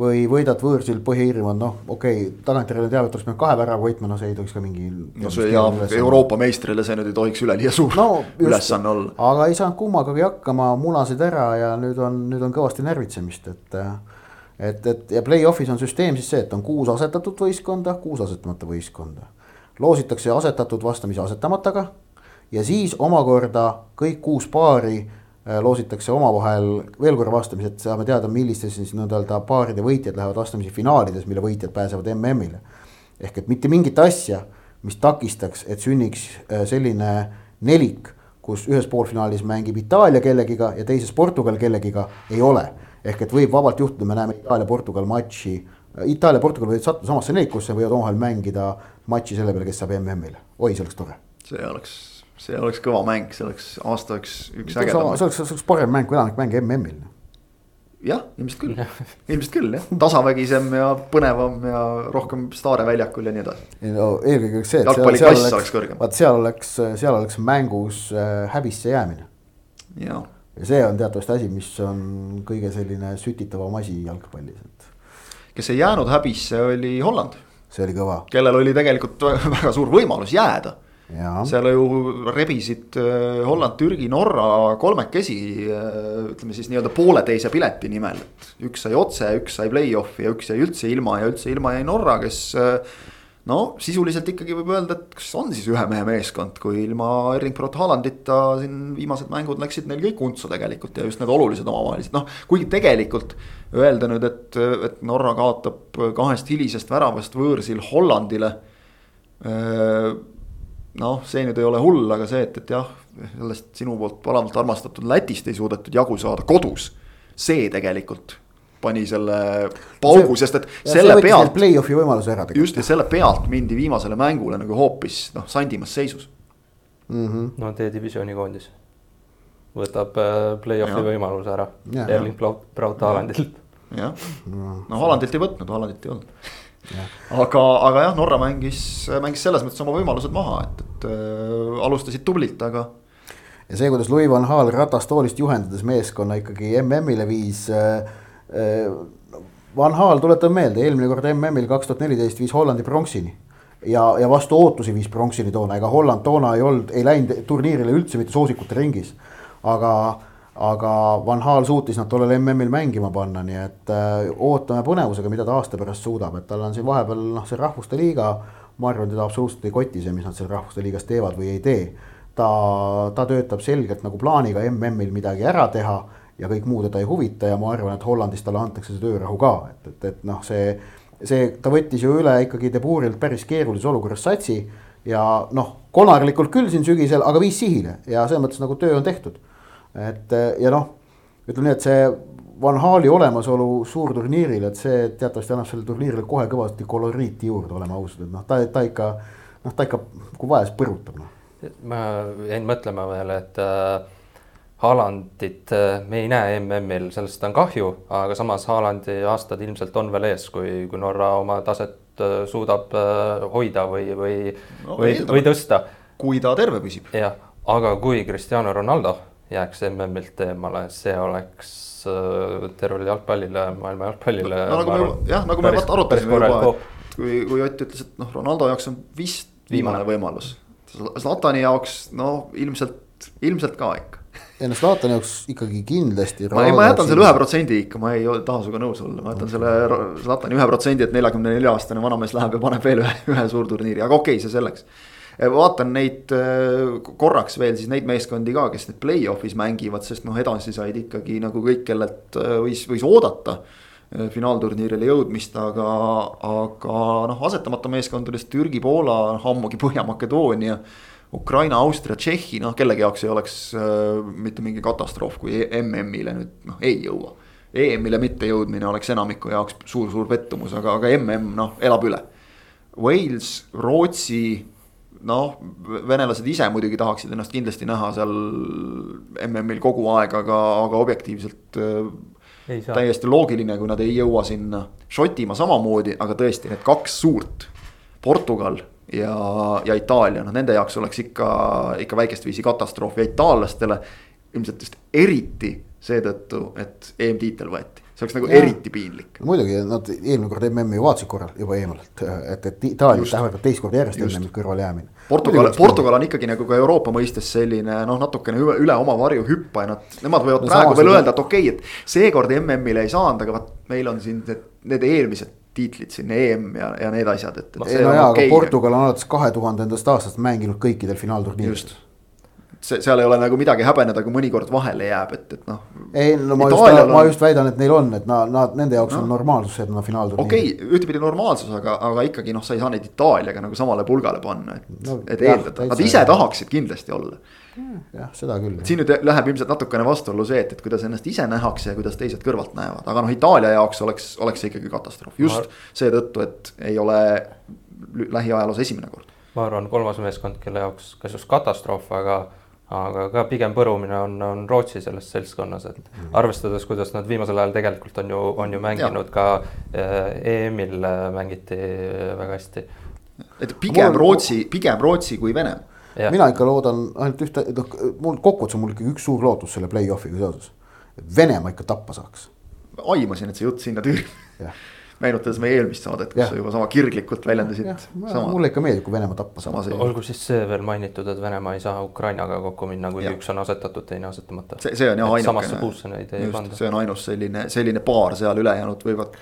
S3: või võidad võõrsil Põhja-Iirimaal, noh, okei okay,, tagantjärele teab, et oleks pidanud kahe värava võitma, no see ei tohiks ka mingi.
S1: no see ja Euroopa meistrile see nüüd ei tohiks üleliia suur no, ülesanne olla.
S3: aga ei saanud kummagagi hakkama, munasid ära ja nüüd on, nüüd on kõvasti närvitsemist, et. et, et ja play-off'is on süsteem siis see, et on kuus asetatud võistkonda, kuus asetamata võistkonda loositakse asetatud vastamisi asetamataga ja siis omakorda kõik kuus paari loositakse omavahel veel korra vastamisi, et saame teada, millistes siis nii-öelda paaride võitjad lähevad vastamisi finaalides, mille võitjad pääsevad MM-ile. ehk et mitte mingit asja, mis takistaks, et sünniks selline nelik, kus ühes poolfinaalis mängib Itaalia kellegiga ja teises Portugal kellegiga, ei ole. ehk et võib vabalt juhtuda, me näeme Itaalia-Portugal matši Itaalia-Portugal võivad sattuda samasse neikusse, võivad omavahel mängida matši selle peale, kes saab MM-ile, oi, see oleks tore.
S1: see oleks, see oleks kõva mäng, see oleks aasta üks, üks ägedam.
S3: see oleks, see oleks parem mäng kui enamik mänge MM-il.
S1: jah, ilmselt küll ilmselt küll jah, tasavägisem ja põnevam ja rohkem staare väljakul ja nii edasi.
S3: no eelkõige see,
S1: et seal, seal oleks, oleks,
S3: vaat seal oleks, seal oleks mängus äh, häbisse jäämine.
S1: ja
S3: see on teatavasti asi, mis on kõige selline sütitavam asi jalgpallis, et
S1: kes ei jäänud häbisse, oli Holland.
S3: See oli kõva.
S1: kellel oli tegelikult <laughs> väga suur võimalus jääda. seal ju rebisid äh, Holland, Türgi, Norra kolmekesi äh, ütleme siis nii-öelda pooleteise pileti nimel, et üks sai otse, üks sai play-off'i ja üks jäi üldse ilma ja üldse ilma jäi Norra, kes äh, no sisuliselt ikkagi võib öelda, et kas on siis ühe mehe meeskond, kui ilma Erling Brot Haalandita siin viimased mängud läksid neil kõik untsu tegelikult ja just need olulised omavahelised, noh. kuigi tegelikult öelda nüüd, et, et Norra kaotab kahest hilisest väravast võõrsil Hollandile. noh, see nüüd ei ole hull, aga see, et, et jah, sellest sinu poolt palavalt armastatud Lätist ei suudetud jagu saada kodus. see tegelikult pani selle paugu, sest et
S3: ja
S1: selle pealt.
S3: Play-off'i võimaluse ära
S1: tegelikult. just ja selle pealt mindi viimasele mängule nagu hoopis noh, sandimas seisus
S2: mm. -hmm. no D-divisjoni koondis võtab äh, play-off'i võimaluse ära Erling Braut Haalandilt.
S1: jah, no Haalandilt ei võtnud, Haalandit ei olnud. aga, aga jah, Norra mängis, mängis selles mõttes oma võimalused maha, et, et äh, alustasid tublilt, aga
S3: ja see, kuidas Louis van Gaal ratastoolist juhendades meeskonna ikkagi MM-ile viis Äh, Van Haal, tuletan meelde, eelmine kord MM-il kaks tuhat neliteist viis Hollandi pronksini. ja, ja vastu ootusi viis pronksini toona, ega Holland toona ei olnud, ei läinud turniirile üldse mitte soosikute ringis. aga, aga Van Haal suutis nad tollel MM-il mängima panna, nii et äh, ootame põnevusega, mida ta aasta pärast suudab, et tal on siin vahepeal noh, see rahvuste liiga. ma arvan, teda absoluutselt ei koti see, mis nad seal rahvuste liigas teevad või ei tee. ta, ta töötab selgelt nagu plaaniga MM-il midagi ära teha ja kõik muu teda ei huvita ja ma arvan, et Hollandis talle antakse see töörahu ka, et, et, et noh, see. see, ta võttis ju üle ikkagi Deburilt päris keerulises olukorras satsi ja noh, konarlikult küll siin sügisel, aga viis sihile ja selles mõttes nagu töö on tehtud. et ja noh, ütleme nii, et see Van Hali olemasolu suurturniiril, et see teatavasti annab sellele turniirile kohe kõvasti koloriiti juurde, oleme ausad, et noh, ta, ta ikka noh, ta ikka, kui vaja, siis põrutab noh.
S2: ma jäin mõtlema veel, et äh Haalandit äh, me ei näe MM-il, sellest on kahju, aga samas Haalandi aastad ilmselt on veel ees, kui, kui Norra oma taset äh, suudab äh, hoida või, või no,, või, või tõsta.
S1: kui ta terve püsib.
S2: jah, aga kui Cristiano Ronaldo jääks MM-ilt eemale, see oleks tervele jalgpallile, maailma jalgpallile
S1: no,. nagu me, jah, nagu me arutasime juba, kui, kui Ott ütles, et noh, Ronaldo jaoks on vist viimane, viimane võimalus. Zlatani jaoks no ilmselt, ilmselt ka ikka
S3: ennast Zlatani jaoks ikkagi kindlasti.
S1: ma ei, ma jätan selle ühe protsendi ikka, ma ei taha sinuga nõus olla, ma jätan selle Zlatani ühe protsendi, et neljakümne nelja aastane vanamees läheb ja paneb veel ühe, ühe suurturniiri, aga okei okay,, see selleks. vaatan neid äh, korraks veel siis neid meeskondi ka, kes need play-off'is mängivad, sest noh, edasi said ikkagi nagu kõik, kellelt äh, võis, võis oodata äh, finaalturniirile jõudmist, aga, aga noh, asetamata meeskondadest Türgi, Poola, ammugi Põhja-Makedoonia Ukraina, Austria, Tšehhi, noh kellegi jaoks ei oleks äh, mitte mingi katastroof, kui MM-ile nüüd noh ei jõua. EM-ile mittejõudmine oleks enamiku jaoks suur-suur pettumus, aga, aga MM noh elab üle. Wales, Rootsi, noh, venelased ise muidugi tahaksid ennast kindlasti näha seal MM-il kogu aeg, aga, aga objektiivselt äh, täiesti loogiline, kui nad ei jõua sinna. Šotimaa samamoodi, aga tõesti need kaks suurt, Portugal ja, ja Itaalia, noh nende jaoks oleks ikka, ikka väikest viisi katastroof ja itaallastele ilmselt just eriti seetõttu, et EM-tiitel võeti see oleks nagu ja. eriti piinlik.
S3: muidugi, nad eelmine kord MM-i ju vaatasid korral juba eemalt, et, et Itaaliat ähvardab teist korda järjest MM-ilt kõrvale jäämine.
S1: Portugal, Portugal on ikkagi nagu ka Euroopa mõistes selline noh, natukene üle, üle oma varju hüppaja, nad, nemad võivad no, praegu veel öelda, et okei okay,, et seekord MM-ile ei saanud, aga vot meil on siin need, need eelmised tiitlid siin EM ja, ja need asjad, et, et.
S3: no jaa, aga okay. Portugal on alates kahe tuhandendast aastast mänginud kõikidel finaalturniiridel.
S1: see, seal ei ole nagu midagi häbeneda, kui mõnikord vahele jääb, et, et noh.
S3: ei, no ma just, on... ma just väidan, et neil on, et nad, nad, nende jaoks no. on normaalsus, et nad finaalturniiri.
S1: okei okay,, ühtepidi normaalsus, aga, aga ikkagi noh, sa ei saa neid Itaaliaga nagu samale pulgale panna, et no,, et eeldada, nad ise tahaksid kindlasti olla.
S3: Jah, seda küll.
S1: siin nüüd läheb ilmselt natukene vastuollu see, et, et kuidas ennast ise nähakse ja kuidas teised kõrvalt näevad, aga noh, Itaalia jaoks oleks, oleks see ikkagi katastroof, just ma... seetõttu, et ei ole lähiajaloos esimene kord.
S2: ma arvan, kolmas meeskond, kelle jaoks kas just katastroof, aga aga ka pigem põrumine on, on Rootsi selles seltskonnas, et mm. arvestades, kuidas nad viimasel ajal tegelikult on ju, on ju mänginud ja. ka eh, EM-il mängiti väga hästi.
S1: et pigem. Rootsi, pigem Rootsi kui Venemaa.
S3: Mina ikka loodan ainult ühte, noh mul kokkuvõttes on mul ikkagi üks suur lootus selle play-off'iga seoses. Venemaa ikka tappa saaks.
S1: aimasin, et see jutt sinna tüürib meenutades meie eelmist saadet, kus sa juba sama kirglikult väljendasid.
S3: mulle ikka meeldib, kui Venemaa tappa
S2: saab. olgu siis see veel mainitud, et Venemaa ei saa Ukrainaga kokku minna, kuigi üks on asetatud, teine asetamata.
S1: see, see on jah ainukene. see on ainus selline, selline paar seal, ülejäänud võivad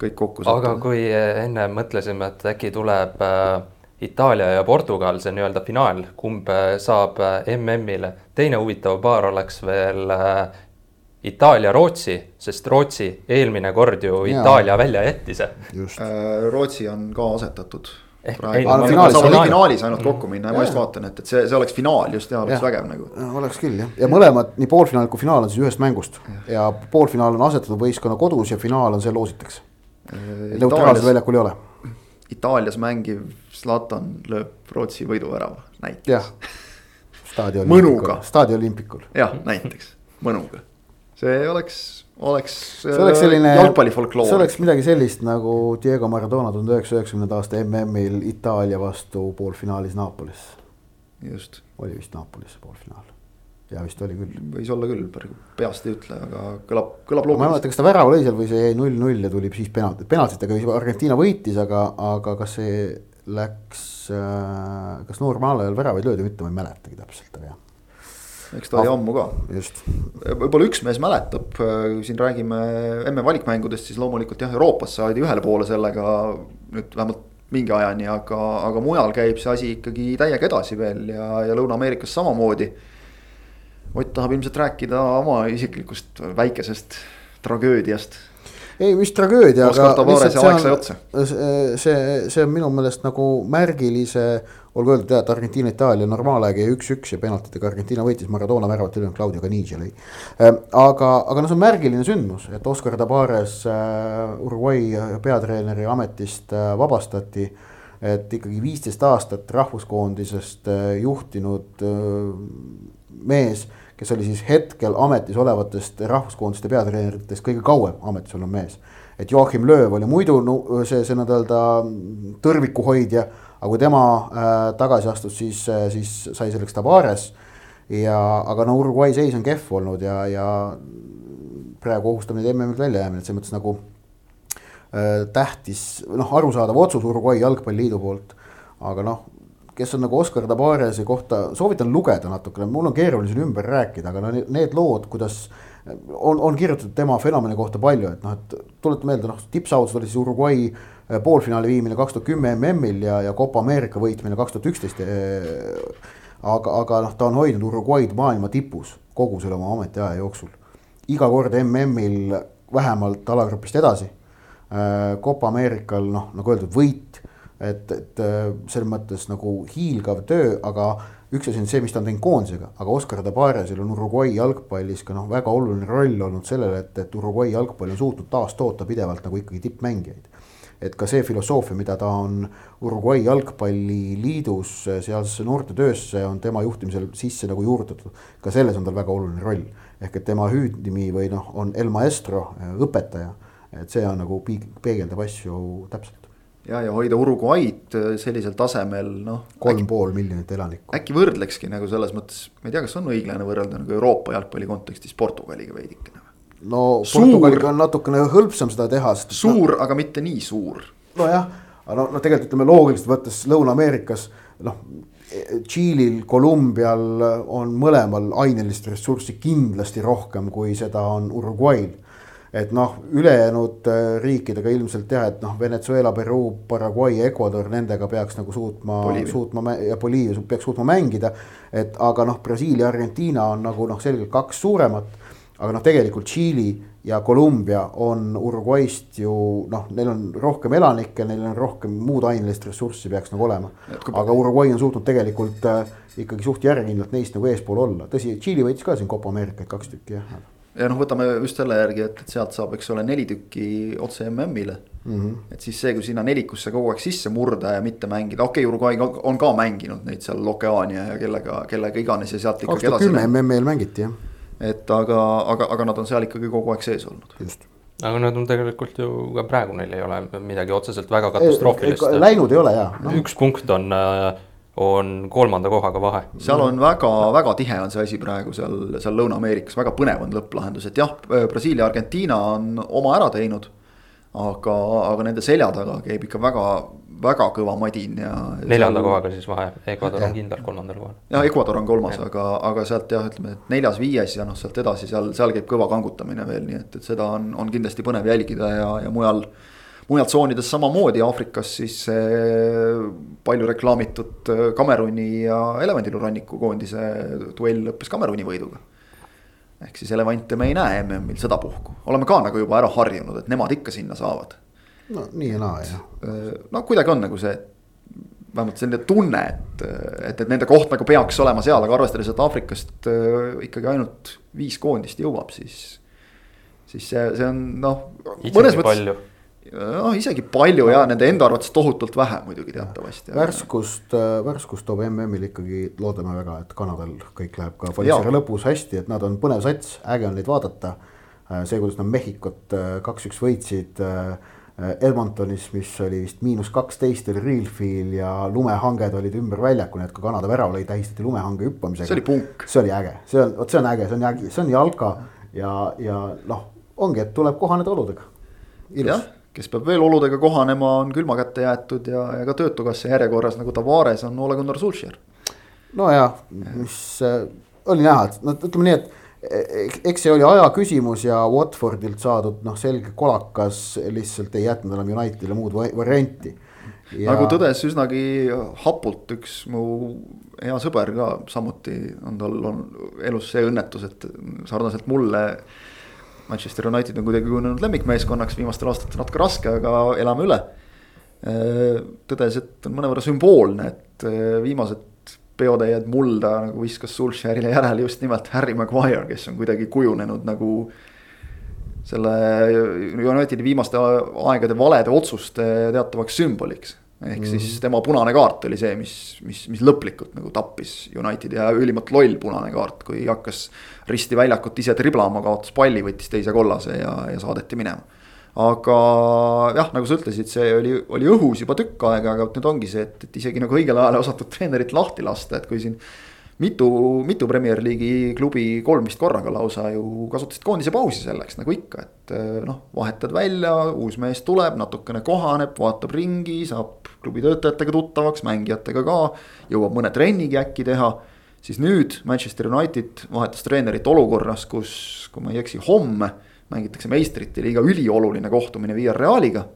S1: kõik kokku
S2: saada. aga kui enne mõtlesime, et äkki tuleb äh, Itaalia ja Portugal, see nii-öelda finaal, kumb äh, saab äh, MM-ile. teine huvitav paar oleks veel äh, Itaalia-Rootsi, sest Rootsi eelmine kord ju ja. Itaalia välja jättis.
S1: Rootsi on ka asetatud. finaalis, finaalis ainult kokku minna ja ma just vaatan, et, et see, see oleks finaal just ja oleks ja. vägev nagu.
S3: oleks küll jah, ja mõlemad, nii poolfinaal kui finaal on siis ühest mängust ja, ja poolfinaal on asetatud võistkonna kodus ja finaal on see loositakse. Neutraalsel väljakul ei ole.
S1: Itaalias mängiv Zlatan lööb Rootsi võiduvärava näiteks.
S3: mõnuga. staadion Olympicul.
S1: jah, näiteks mõnuga see oleks, oleks. see oleks selline jalgpallifolkloor.
S3: see oleks midagi sellist nagu Diego Maradona tuhande üheksasaja üheksakümnenda aasta MM-il Itaalia vastu poolfinaalis Naapolis.
S1: just.
S3: oli vist Naapolis poolfinaal ja vist oli küll.
S1: võis olla küll, peast ei ütle, aga kõlab, kõlab loogiliselt.
S3: ma ei mäleta, kas ta värav lõi seal või see jäi null-null ja tuli siis penalt, penaltitega Argentiina võitis, aga, aga kas see läks äh,, kas normaalajal väravaid löödi või mitte, ma ei mäletagi täpselt, aga jah
S1: eks ta oli ah, ammu ka. võib-olla üks mees mäletab, kui siin räägime emme valikmängudest, siis loomulikult jah, Euroopas saadi ühele poole sellega nüüd vähemalt mingi ajani, aga, aga mujal käib see asi ikkagi täiega edasi veel ja, ja Lõuna-Ameerikas samamoodi. Ott tahab ilmselt rääkida oma isiklikust väikesest tragöödiast
S3: ei, mis tragöödia, aga lihtsalt see on, see, see on minu meelest nagu märgilise olgu öeldud jah, et Argentiina-Itaalia normaalaeg jäi üks-üks ja penaltitega Argentiina võitis, Maradona väravat üle, Claudio Canigi lõi. Ehm, aga, aga noh, see on märgiline sündmus, et Oscar Tabares äh, Uruguay peatreeneri ametist äh, vabastati. et ikkagi viisteist aastat rahvuskoondisest äh, juhtinud mees, kes oli siis hetkel ametis olevatest rahvuskoondiste peatreeneritest kõige kauem ametis olnud mees. et Joachim Lööv oli muidu see, see nii-öelda tõrvikuhoidja aga kui tema äh, tagasi astus, siis, äh, siis sai selleks Tavares. ja, aga no Uruguay seis on kehv olnud ja, ja praegu ohustab neid MM-ilt väljajäämine, et selles mõttes nagu äh, tähtis, noh, arusaadav otsus Uruguay jalgpalliliidu poolt. aga noh, kes on nagu Oscar Tabarese kohta, soovitan lugeda natukene, mul on keeruline siin ümber rääkida, aga no need lood, kuidas on, on kirjutatud tema fenomeni kohta palju, et noh, et tuleta meelde, noh, tippsaavutused oli siis Uruguay Äh, poolfinaali viimine kaks tuhat kümme MM-il ja, ja Copa Ameerika võitmine kaks tuhat üksteist. Äh, aga, aga noh, ta on hoidnud Uruguay'd maailma tipus kogu selle oma ametiaja jooksul. iga kord MM-il vähemalt alagrupist edasi. Äh, Copa Ameerikal noh, nagu öeldud, võit, et, et selles mõttes nagu hiilgav töö, aga üks asi on see, mis ta on teinud koondisega, aga Oscar Tabaresil on Uruguay jalgpallis ka noh, väga oluline roll olnud sellele, et, et Uruguay jalgpall on suutnud taastoota pidevalt nagu ikkagi tippmängijaid. Et ka see filosoofia, mida ta on Uruguay jalgpalliliidus sealsesse noortetöösse on tema juhtimisel sisse nagu juurutatud. ka selles on tal väga oluline roll, ehk et tema hüüdnimi või noh, on El Maestro, õpetaja, et see on nagu peegeldab asju täpselt
S1: ja, ja hoida Uruguay'd sellisel tasemel, noh.
S3: kolm pool miljonit elanikku.
S1: äkki võrdlekski nagu selles mõttes, ma ei tea, kas on õiglane võrrelda nagu Euroopa jalgpalli kontekstis Portugaliga veidikene
S3: no Portugaliga on natukene hõlpsam seda teha,
S1: sest. suur no,, aga mitte nii suur.
S3: nojah, aga no, no tegelikult ütleme loogiliselt võttes Lõuna-Ameerikas noh. Tšiilil, Kolumbial on mõlemal ainelist ressurssi kindlasti rohkem, kui seda on Uruguayl. Et noh, ülejäänud äh, riikidega ilmselt jah, et noh, Venezuela, Peruu, Paraguay, Ecuador, nendega peaks nagu suutma, suutma ja Boliivia peaks suutma mängida. et aga noh, Brasiilia, Argentiina on nagu noh, selgelt kaks suuremat. aga noh, tegelikult Tšiili ja Kolumbia on Uruguayst ju noh, neil on rohkem elanikke, neil on rohkem muud ainelist ressurssi peaks nagu olema. aga Uruguay on suutnud tegelikult äh, ikkagi suht järjekindlalt neist nagu eespool olla, tõsi, Tšiili võitis ka siin Copa Ameerikat kaks tükki jah.
S1: Ja noh, võtame just selle järgi, et, et sealt saab, eks ole, neli tükki otse MM-ile mm. -hmm. et siis see, kui sinna nelikusse kogu aeg sisse murda ja mitte mängida, okei okay,, Uruguay on ka mänginud neid seal Okeaania ja kellega, kellega iganes ja sealt ikkagi
S3: edasi. kümme MM-il mängiti jah
S1: et aga, aga, aga nad on seal ikkagi kogu aeg sees olnud. just
S2: aga nad on tegelikult ju ka praegu neil ei ole midagi otseselt väga katastroofilist.
S3: Läinud ei ole ja
S2: no.. üks punkt on, on kolmanda kohaga vahe.
S1: seal on väga-väga tihe on see asi praegu seal, seal Lõuna-Ameerikas, väga põnev on lõpplahendus, et jah, Brasiilia, Argentiina on oma ära teinud. aga, aga nende selja taga käib ikka väga väga kõva madin ja.
S2: neljanda seal... kohaga siis vahe, Ecuador on kindlalt kolmandal kohal.
S1: jah, Ecuador on kolmas, aga, aga sealt jah, ütleme, et neljas-viies ja noh, sealt edasi seal, seal käib kõva kangutamine veel, nii et, et seda on, on kindlasti põnev jälgida ja, ja mujal. Mujal tsoonides samamoodi, Aafrikas siis palju reklaamitud Kameruni ja elevandiluuranniku koondise duell lõppes Kameruni võiduga ehk siis elevante me ei näe MM-il sedapuhku, oleme ka nagu juba ära harjunud, et nemad ikka sinna saavad
S3: no nii ja naa jah.
S1: Äh, no kuidagi on nagu see, vähemalt selline tunne, et, et, et nende koht nagu peaks olema seal, aga arvestades, et Aafrikast ikkagi ainult viis koondist jõuab, siis. siis see, see on noh.
S2: mõnes mõttes
S1: noh, isegi palju ja nende enda arvates tohutult vähe muidugi teatavasti.
S3: värskust, äh, värskust toob MM-il ikkagi, loodame väga, et Kanadal kõik läheb ka Palisari lõpus hästi, et nad on põnev sats, äge on neid vaadata. see, kuidas nad Mehhikut kaks-üks võitsid Äh, Edmontonis, mis oli vist miinus kaksteist oli real feel ja lumehanged olid ümber väljaku, nii et kui Kanada värav lõi, tähistati lumehange hüppamisega.
S1: see oli punk.
S3: see oli äge, see on, vot see on äge, see on, see on jalka ja, ja noh, ongi, et tuleb kohaneda oludega.
S1: jah, kes peab veel oludega kohanema, on külma kätte jäetud ja, ja ka töötukassa järjekorras nagu Tavares on Ole Gunnar Solskjaer.
S3: nojah, mis äh, oli näha, et no ütleme nii, et eks see oli aja küsimus ja Watfordilt saadud noh, selge kolakas lihtsalt ei jätnud enam Unitedile muud varianti.
S1: Ja... nagu tõdes üsnagi hapult üks mu hea sõber ka samuti on tal on elus see õnnetus, et sarnaselt mulle. Manchester United on kuidagi kujunenud lemmikmeeskonnaks viimastel aastatel natuke raske, aga elame üle. tõdes, et on mõnevõrra sümboolne, et viimased peotäied mulda nagu viskas Sulsherile järele just nimelt Harry Maguire, kes on kuidagi kujunenud nagu selle Unitedi viimaste aegade valede otsuste teatavaks sümboliks. Ehk mm -hmm. siis tema punane kaart oli see, mis, mis, mis lõplikult nagu tappis Unitedi ja ülimalt loll punane kaart, kui hakkas risti väljakut ise triblama, kaotas palli, võttis teise kollase ja, ja saadeti minema aga jah, nagu sa ütlesid, see oli, oli õhus juba tükk aega, aga nüüd ongi see, et, et isegi nagu õigel ajal osatud treenerit lahti lasta, et kui siin. Mitu, mitu Premier League'i klubi kolm vist korraga lausa ju kasutasid koondise pausi selleks nagu ikka, et noh, vahetad välja, uus mees tuleb, natukene kohaneb, vaatab ringi, saab klubi töötajatega tuttavaks, mängijatega ka. jõuab mõne trennigi äkki teha siis nüüd Manchester United vahetas treenerit olukorras, kus, kui ma ei eksi, homme mängitakse meistrite liiga ülioluline kohtumine Villarrealiga.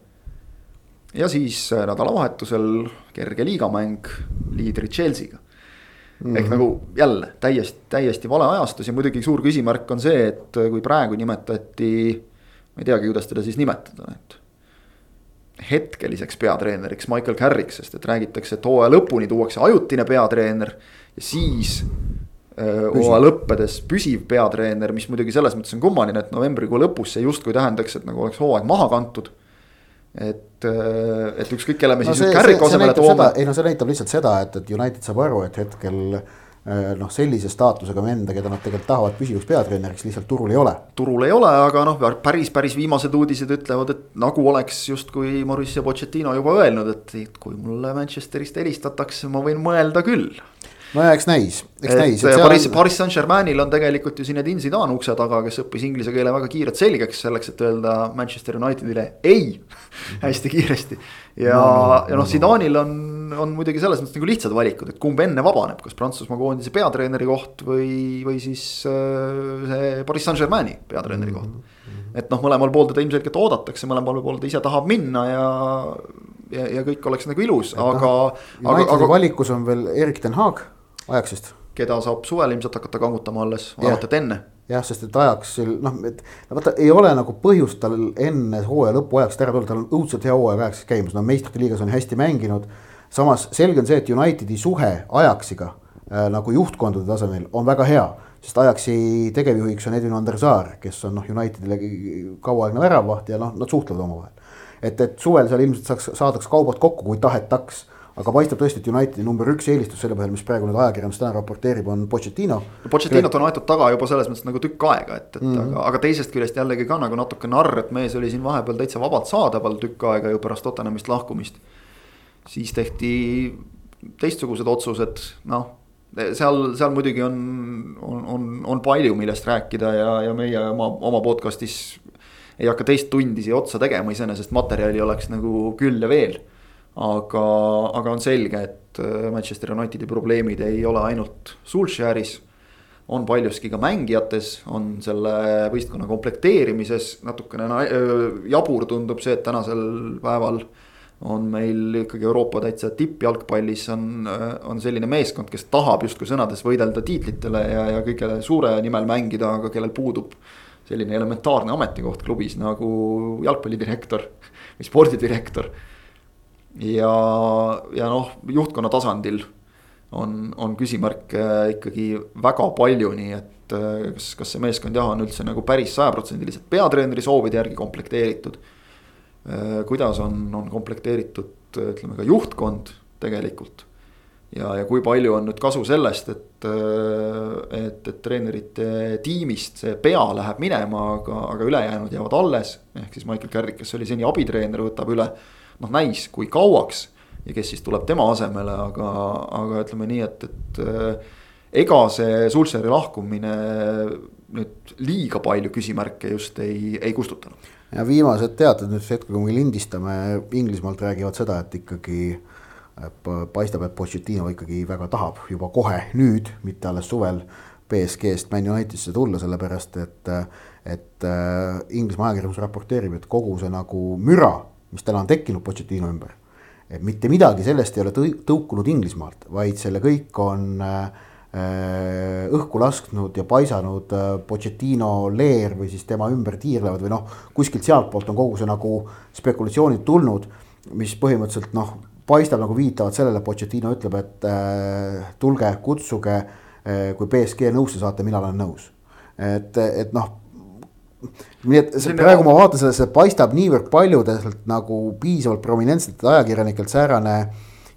S1: ja siis äh, nädalavahetusel kerge liigamäng liidri Chelsea'ga mm. -hmm. ehk nagu jälle täiesti, täiesti vale ajastus ja muidugi suur küsimärk on see, et äh, kui praegu nimetati. ma ei teagi, kuidas teda siis nimetada, et hetkeliseks peatreeneriks Michael Carrick, sest et räägitakse, et hooaja lõpuni tuuakse ajutine peatreener ja siis hooaja lõppedes püsiv peatreener, mis muidugi selles mõttes on kummaline, et novembrikuu lõpus see justkui tähendaks, et nagu oleks hooaeg maha kantud. Et, et ükskõik, kelle me no siis Carrick asemele toome.
S3: ei no see näitab lihtsalt seda, et, et United saab aru, et hetkel noh, sellise staatusega venda, keda nad tegelikult tahavad püsivaks peatreeneriks, lihtsalt turul ei ole.
S1: turul ei ole, aga noh, päris, päris viimased uudised ütlevad, et nagu oleks justkui Mauricio Pochettino juba öelnud, et kui mulle Manchesterist helistatakse, ma võin mõelda küll
S3: no ja eks näis, eks et näis.
S1: Paris, Paris Saint-Germainil on tegelikult ju Zinedine Zidane ukse taga, kes õppis inglise keele väga kiirelt selgeks selleks, et öelda Manchester Unitedile ei hästi kiiresti. ja no,, ja noh, Zidane'il on, on muidugi selles mõttes nagu lihtsad valikud, et kumb enne vabaneb, kas Prantsusmaa koondise peatreeneri koht või, või siis äh, see Paris Saint-Germaini peatreeneri koht mm. -hmm et noh, mõlemal pool teda ilmselgelt oodatakse, mõlemal pool ta ise tahab minna ja, ja, ja kõik oleks nagu ilus, aga.
S3: aga, aga valikus on veel Erik ten Haag Ajaxist.
S1: keda saab suvel ilmselt hakata kangutama alles, vaevalt et enne
S3: jah, sest et Ajaxil noh, et vaata, ei ole nagu põhjust tal enne hooaja lõppu Ajaxist ära tulla, tal on õudselt hea hooaeg Ajaxis käimas, no meistrite liigas on hästi mänginud. samas selge on see, et Unitedi suhe Ajaxiga äh, nagu juhtkondade tasemel on väga hea sest Ajaxi tegevjuhiks on Edwin van der Saar, kes on noh, Unitedile kauaaegne väravvaht ja noh, nad suhtlevad omavahel. et, et suvel seal ilmselt saaks, saadaks kaubad kokku, kui tahetaks aga paistab tõesti, et Unitedi number üks eelistus selle põhjal, mis praegu nüüd ajakirjandus täna raporteerib, on Pochettino.
S1: Pochettinot on aetud taga juba selles mõttes nagu tükk aega, et, et mm -hmm. aga, aga teisest küljest jällegi ka nagu natuke narr, et mees oli siin vahepeal täitsa vabalt saadaval tükk aega ju pärast Tottenhamist lahkumist. siis tehti teistsugused otsused, noh seal, seal muidugi on, on, on, on palju, millest rääkida ja, ja meie oma, oma podcast'is ei hakka teist tundi siia otsa tegema, iseenesest materjali oleks nagu küll ja veel. Aga, aga on selge, et äh, Manchester Unitedi probleemid ei ole ainult Sulshare'is. on paljuski ka mängijates, on selle võistkonna komplekteerimises natukene jabur tundub see, et tänasel päeval on meil ikkagi Euroopa täitsa tippjalgpallis on, on selline meeskond, kes tahab justkui sõnades võidelda tiitlitele ja, ja kõige suure nimel mängida, aga kellel puudub selline elementaarne ametikoht klubis nagu jalgpallidirektor või spordidirektor. Ja, ja noh, juhtkonna tasandil on, on küsimärke ikkagi väga palju, nii et kas, kas see meeskond jah, on üldse nagu päris sajaprotsendiliselt peatreeneri soovide järgi komplekteeritud Äh, kuidas on, on komplekteeritud, ütleme ka juhtkond tegelikult. ja, ja kui palju on nüüd kasu sellest, et, äh, et, et treenerite tiimist see pea läheb minema, aga, aga ülejäänud jäävad alles. ehk siis Michael Carrick, kes oli seni abitreener, võtab üle, noh näis, kui kauaks ja kes siis tuleb tema asemele, aga, aga ütleme nii, et, et äh, ega see Sulseri lahkumine nüüd liiga palju küsimärke just ei, ei kustutanud
S3: ja viimased teated nüüd hetkel, kui me lindistame, Inglismaalt räägivad seda, et ikkagi paistab, et Pochettino ikkagi väga tahab juba kohe nüüd, mitte alles suvel. BSG-st Man Unitedisse tulla, sellepärast et, et äh, Inglismaa ajakirjandus raporteerib, et kogu see nagu müra, mis täna on tekkinud Pochettino ümber. et mitte midagi sellest ei ole tõukunud Inglismaalt, vaid selle kõik on äh, õhku lasknud ja paisanud äh, Pochettino leer või siis tema ümber tiirlevad või noh, kuskilt sealtpoolt on kogu see nagu spekulatsioonid tulnud, mis põhimõtteliselt noh, paistab nagu viitavad sellele, Pochettino ütleb, et äh, tulge, kutsuge äh,, kui BSG nõusse saate, mina olen nõus. et, et noh, nii et see, praegu ma vaatan sellesse, paistab niivõrd paljudelt nagu piisavalt prominentsetelt ajakirjanikelt säärane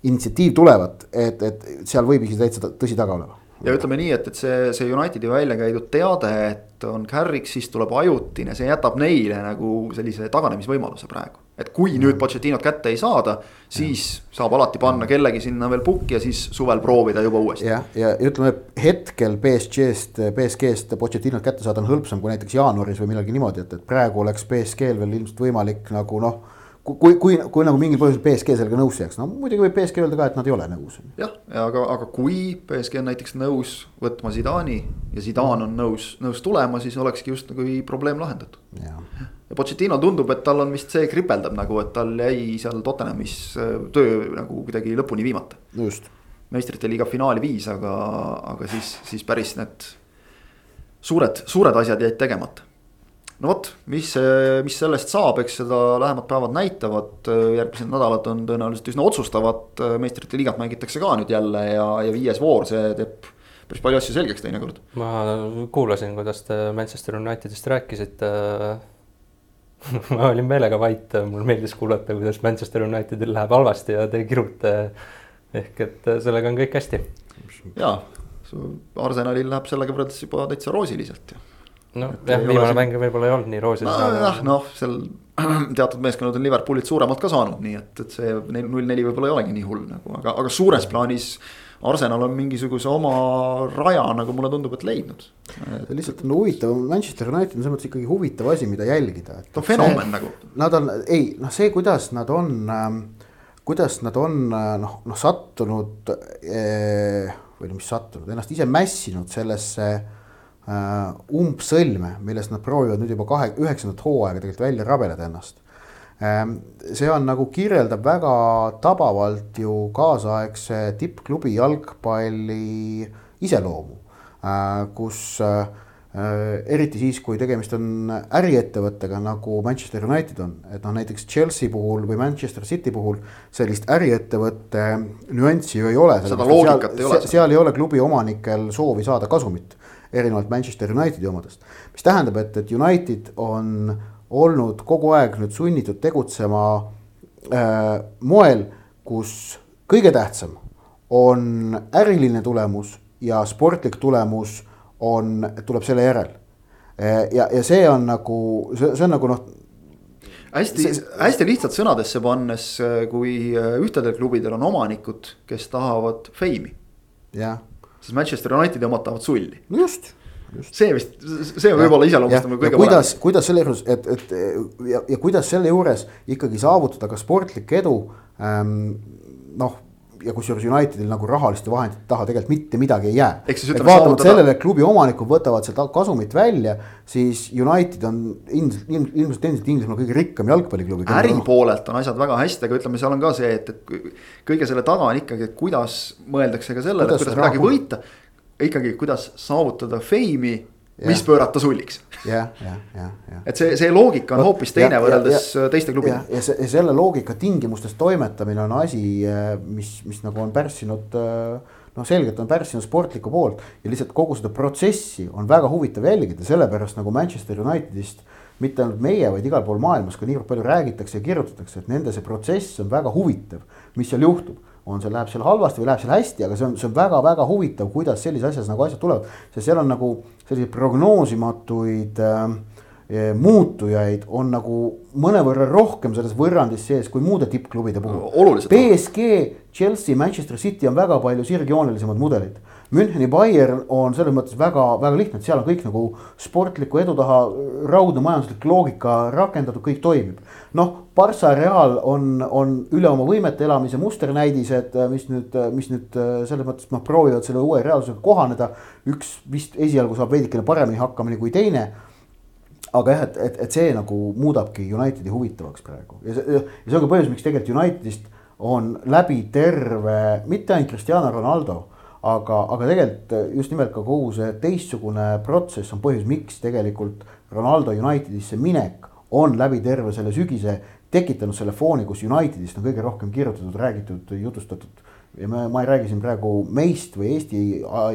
S3: initsiatiiv tulevat, et, et seal võib isegi täitsa tõsi taga olema
S1: ja ütleme nii, et, et see, see Unitedi välja käidud teade, et on Carrick, siis tuleb ajutine, see jätab neile nagu sellise taganemisvõimaluse praegu. Et kui nüüd Pochettinot kätte ei saada, siis ja. saab alati panna kellegi sinna veel pukki ja siis suvel proovida juba uuesti.
S3: jah, ja, ütleme hetkel BSG-st, BSG-st Pochettinot kätte saada on hõlpsam kui näiteks jaanuaris või millalgi niimoodi, et, et praegu oleks BSG-l veel ilmselt võimalik nagu noh kui, kui, kui nagu mingil põhjusel BSG sellega nõus jääks, no muidugi võib BSG öelda ka, et nad ei ole nõus.
S1: jah, aga, aga kui BSG on näiteks nõus võtma Zidani ja Zidane on nõus, nõus tulema, siis olekski just nagu probleem lahendatud. Ja Pochettino tundub, et tal on vist see kripeldab nagu, et tal jäi seal Tottenhamis äh, töö nagu kuidagi lõpuni viimata.
S3: just.
S1: meistrite liiga finaali viis, aga, aga siis, siis päris need suured, suured asjad jäid tegemata no vot, mis, mis sellest saab, eks seda lähemad päevad näitavad, järgmised nädalad on tõenäoliselt üsna otsustavad, meistrite liigat mängitakse ka nüüd jälle ja, ja viies voor, see teeb päris palju asju selgeks teinekord.
S2: ma kuulasin, kuidas te Manchester Unitedist rääkisite <laughs> ma olin meelega vait, mulle meeldis kuulata, kuidas Manchester Unitedil läheb halvasti ja te kirute. ehk et sellega on kõik hästi.
S1: ja, Arsenalil läheb sellega võrreldes juba täitsa roosiliselt ju
S2: noh, jah, viimane mäng võib-olla ei olnud nii roosiline
S1: no,. jah, noh, seal <clears throat> teatud meeskonnad on Liverpoolilt suuremalt ka saanud, nii et, et see null neli võib-olla ei olegi nii hull nagu, aga, aga suures plaanis. Arsenal on mingisuguse oma raja, nagu mulle tundub, et leidnud.
S3: lihtsalt on huvitav, Manchester United on selles mõttes ikkagi huvitav asi, mida jälgida.
S1: ta on fenomen nagu.
S3: Nad on, ei noh, see, kuidas nad on äh,, kuidas nad on äh, noh, noh sattunud äh, või no mis sattunud, ennast ise mässinud sellesse umbsõlme, millest nad proovivad nüüd juba kahe, üheksandat hooaega tegelikult välja rabeleda ennast. See on nagu kirjeldab väga tabavalt ju kaasaegse tippklubi jalgpalli iseloomu, kus äh, Äh, eriti siis, kui tegemist on äriettevõttega nagu Manchester United on, et noh, näiteks Chelsea puhul või Manchester City puhul sellist äriettevõtte nüanssi ju ei ole.
S1: seda loogikat ei ole.
S3: seal ei ole klubi omanikel soovi saada kasumit, erinevalt Manchester Unitedi omadest. mis tähendab, et, et United on olnud kogu aeg nüüd sunnitud tegutsema äh, moel, kus kõige tähtsam on äriline tulemus ja sportlik tulemus on, tuleb selle järel. ja, ja see on nagu, see, on nagu noh
S1: hästi, hästi lihtsalt sõnadesse pannes, kui ühtedel klubidel on omanikud, kes tahavad feimi. siis Manchester Unitedi omad tahavad sulli. just. See vist, see võib-olla iseloomustab
S3: kõige paremini. kuidas, kuidas selle juures, et, et ja, ja kuidas selle juures ikkagi saavutada ka sportlik edu ähm,. noh ja kusjuures Unitedil nagu rahaliste vahendite taha tegelikult mitte midagi ei jää. vaatamata sellele, et klubi omanikud võtavad sealt kasumit välja, siis United on ilmselt, ilmselt endiselt Inglismaa kõige rikkam jalgpalliklubi.
S1: äri poolelt on asjad väga hästi, aga ütleme, seal on ka see, et, et kõige selle taga on ikkagi, et kuidas mõeldakse ka sellele, kuidas, kuidas midagi võita. Ikkagi, kuidas saavutada feimi mis pöörata sulliks.
S3: jah, jah, jah, jah.
S1: et see, see loogika on hoopis teine ja, võrreldes ja, teiste klubidega.
S3: ja see, selle loogika tingimustes toimetamine on asi, äh, mis, mis nagu on pärssinud äh, noh, selgelt on pärssinud sportlikku poolt ja lihtsalt kogu seda protsessi on väga huvitav jälgida, sellepärast nagu Manchester Unitedist mitte ainult meie, vaid igal pool maailmas ka niivõrd palju räägitakse ja kirjutatakse, et nende see protsess on väga huvitav, mis seal juhtub on see, läheb seal halvasti või läheb seal hästi, aga see on, see on väga-väga huvitav, kuidas sellises asjas nagu asjad tulevad. sest seal on nagu selliseid prognoosimatuid äh, muutujaid on nagu mõnevõrra rohkem selles võrrandis sees kui muude tippklubide puhul. BSG, Chelsea, Manchester City on väga palju sirgjoonelisemad mudelid Müncheni Bayern on selles mõttes väga, väga lihtne, et seal on kõik nagu sportliku edu taha raudne majanduslik loogika rakendatud, kõik toimib. noh, Barca Real on, on üle oma võimete elamise musternäidised, mis nüüd, mis nüüd selles mõttes noh, proovivad selle uue reaalsusega kohaneda. üks vist esialgu saab veidikene paremini hakkama kui teine aga jah, et, et, et see nagu muudabki Unitedi huvitavaks praegu ja see, ja see on ka põhjus, miks tegelikult Unitedist on läbi terve, mitte ainult Cristiano Ronaldo aga, aga tegelikult eh, just nimelt ka kogu see teistsugune protsess on põhjus, miks tegelikult Ronaldo Unitedisse minek on läbi terve selle sügise tekitanud selle fooni, kus Unitedist on kõige rohkem kirjutatud, räägitud, jutustatud. ja ma, ma ei räägi siin praegu meist või Eesti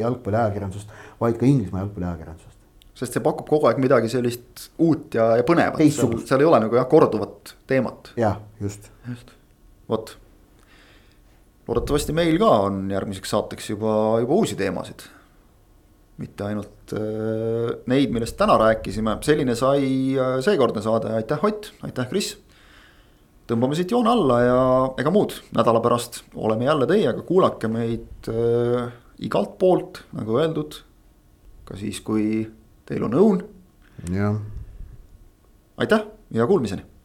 S3: jalgpalliajakirjandusest, vaid ka Inglismaa jalgpalliajakirjandusest
S1: sest see pakub kogu aeg midagi sellist uut ja, ja põnevat, seal, seal ei ole nagu jah, korduvat teemat.
S3: jah, just.
S1: just, vot loodetavasti meil ka on järgmiseks saateks juba, juba uusi teemasid. mitte ainult äh, neid, millest täna rääkisime, selline sai äh, seekordne saade, aitäh Ott, aitäh Kris. tõmbame siit joone alla ja ega muud, nädala pärast oleme jälle teiega, kuulake meid äh, igalt poolt, nagu öeldud. ka siis, kui teil on õun.
S3: jah.
S1: aitäh ja kuulmiseni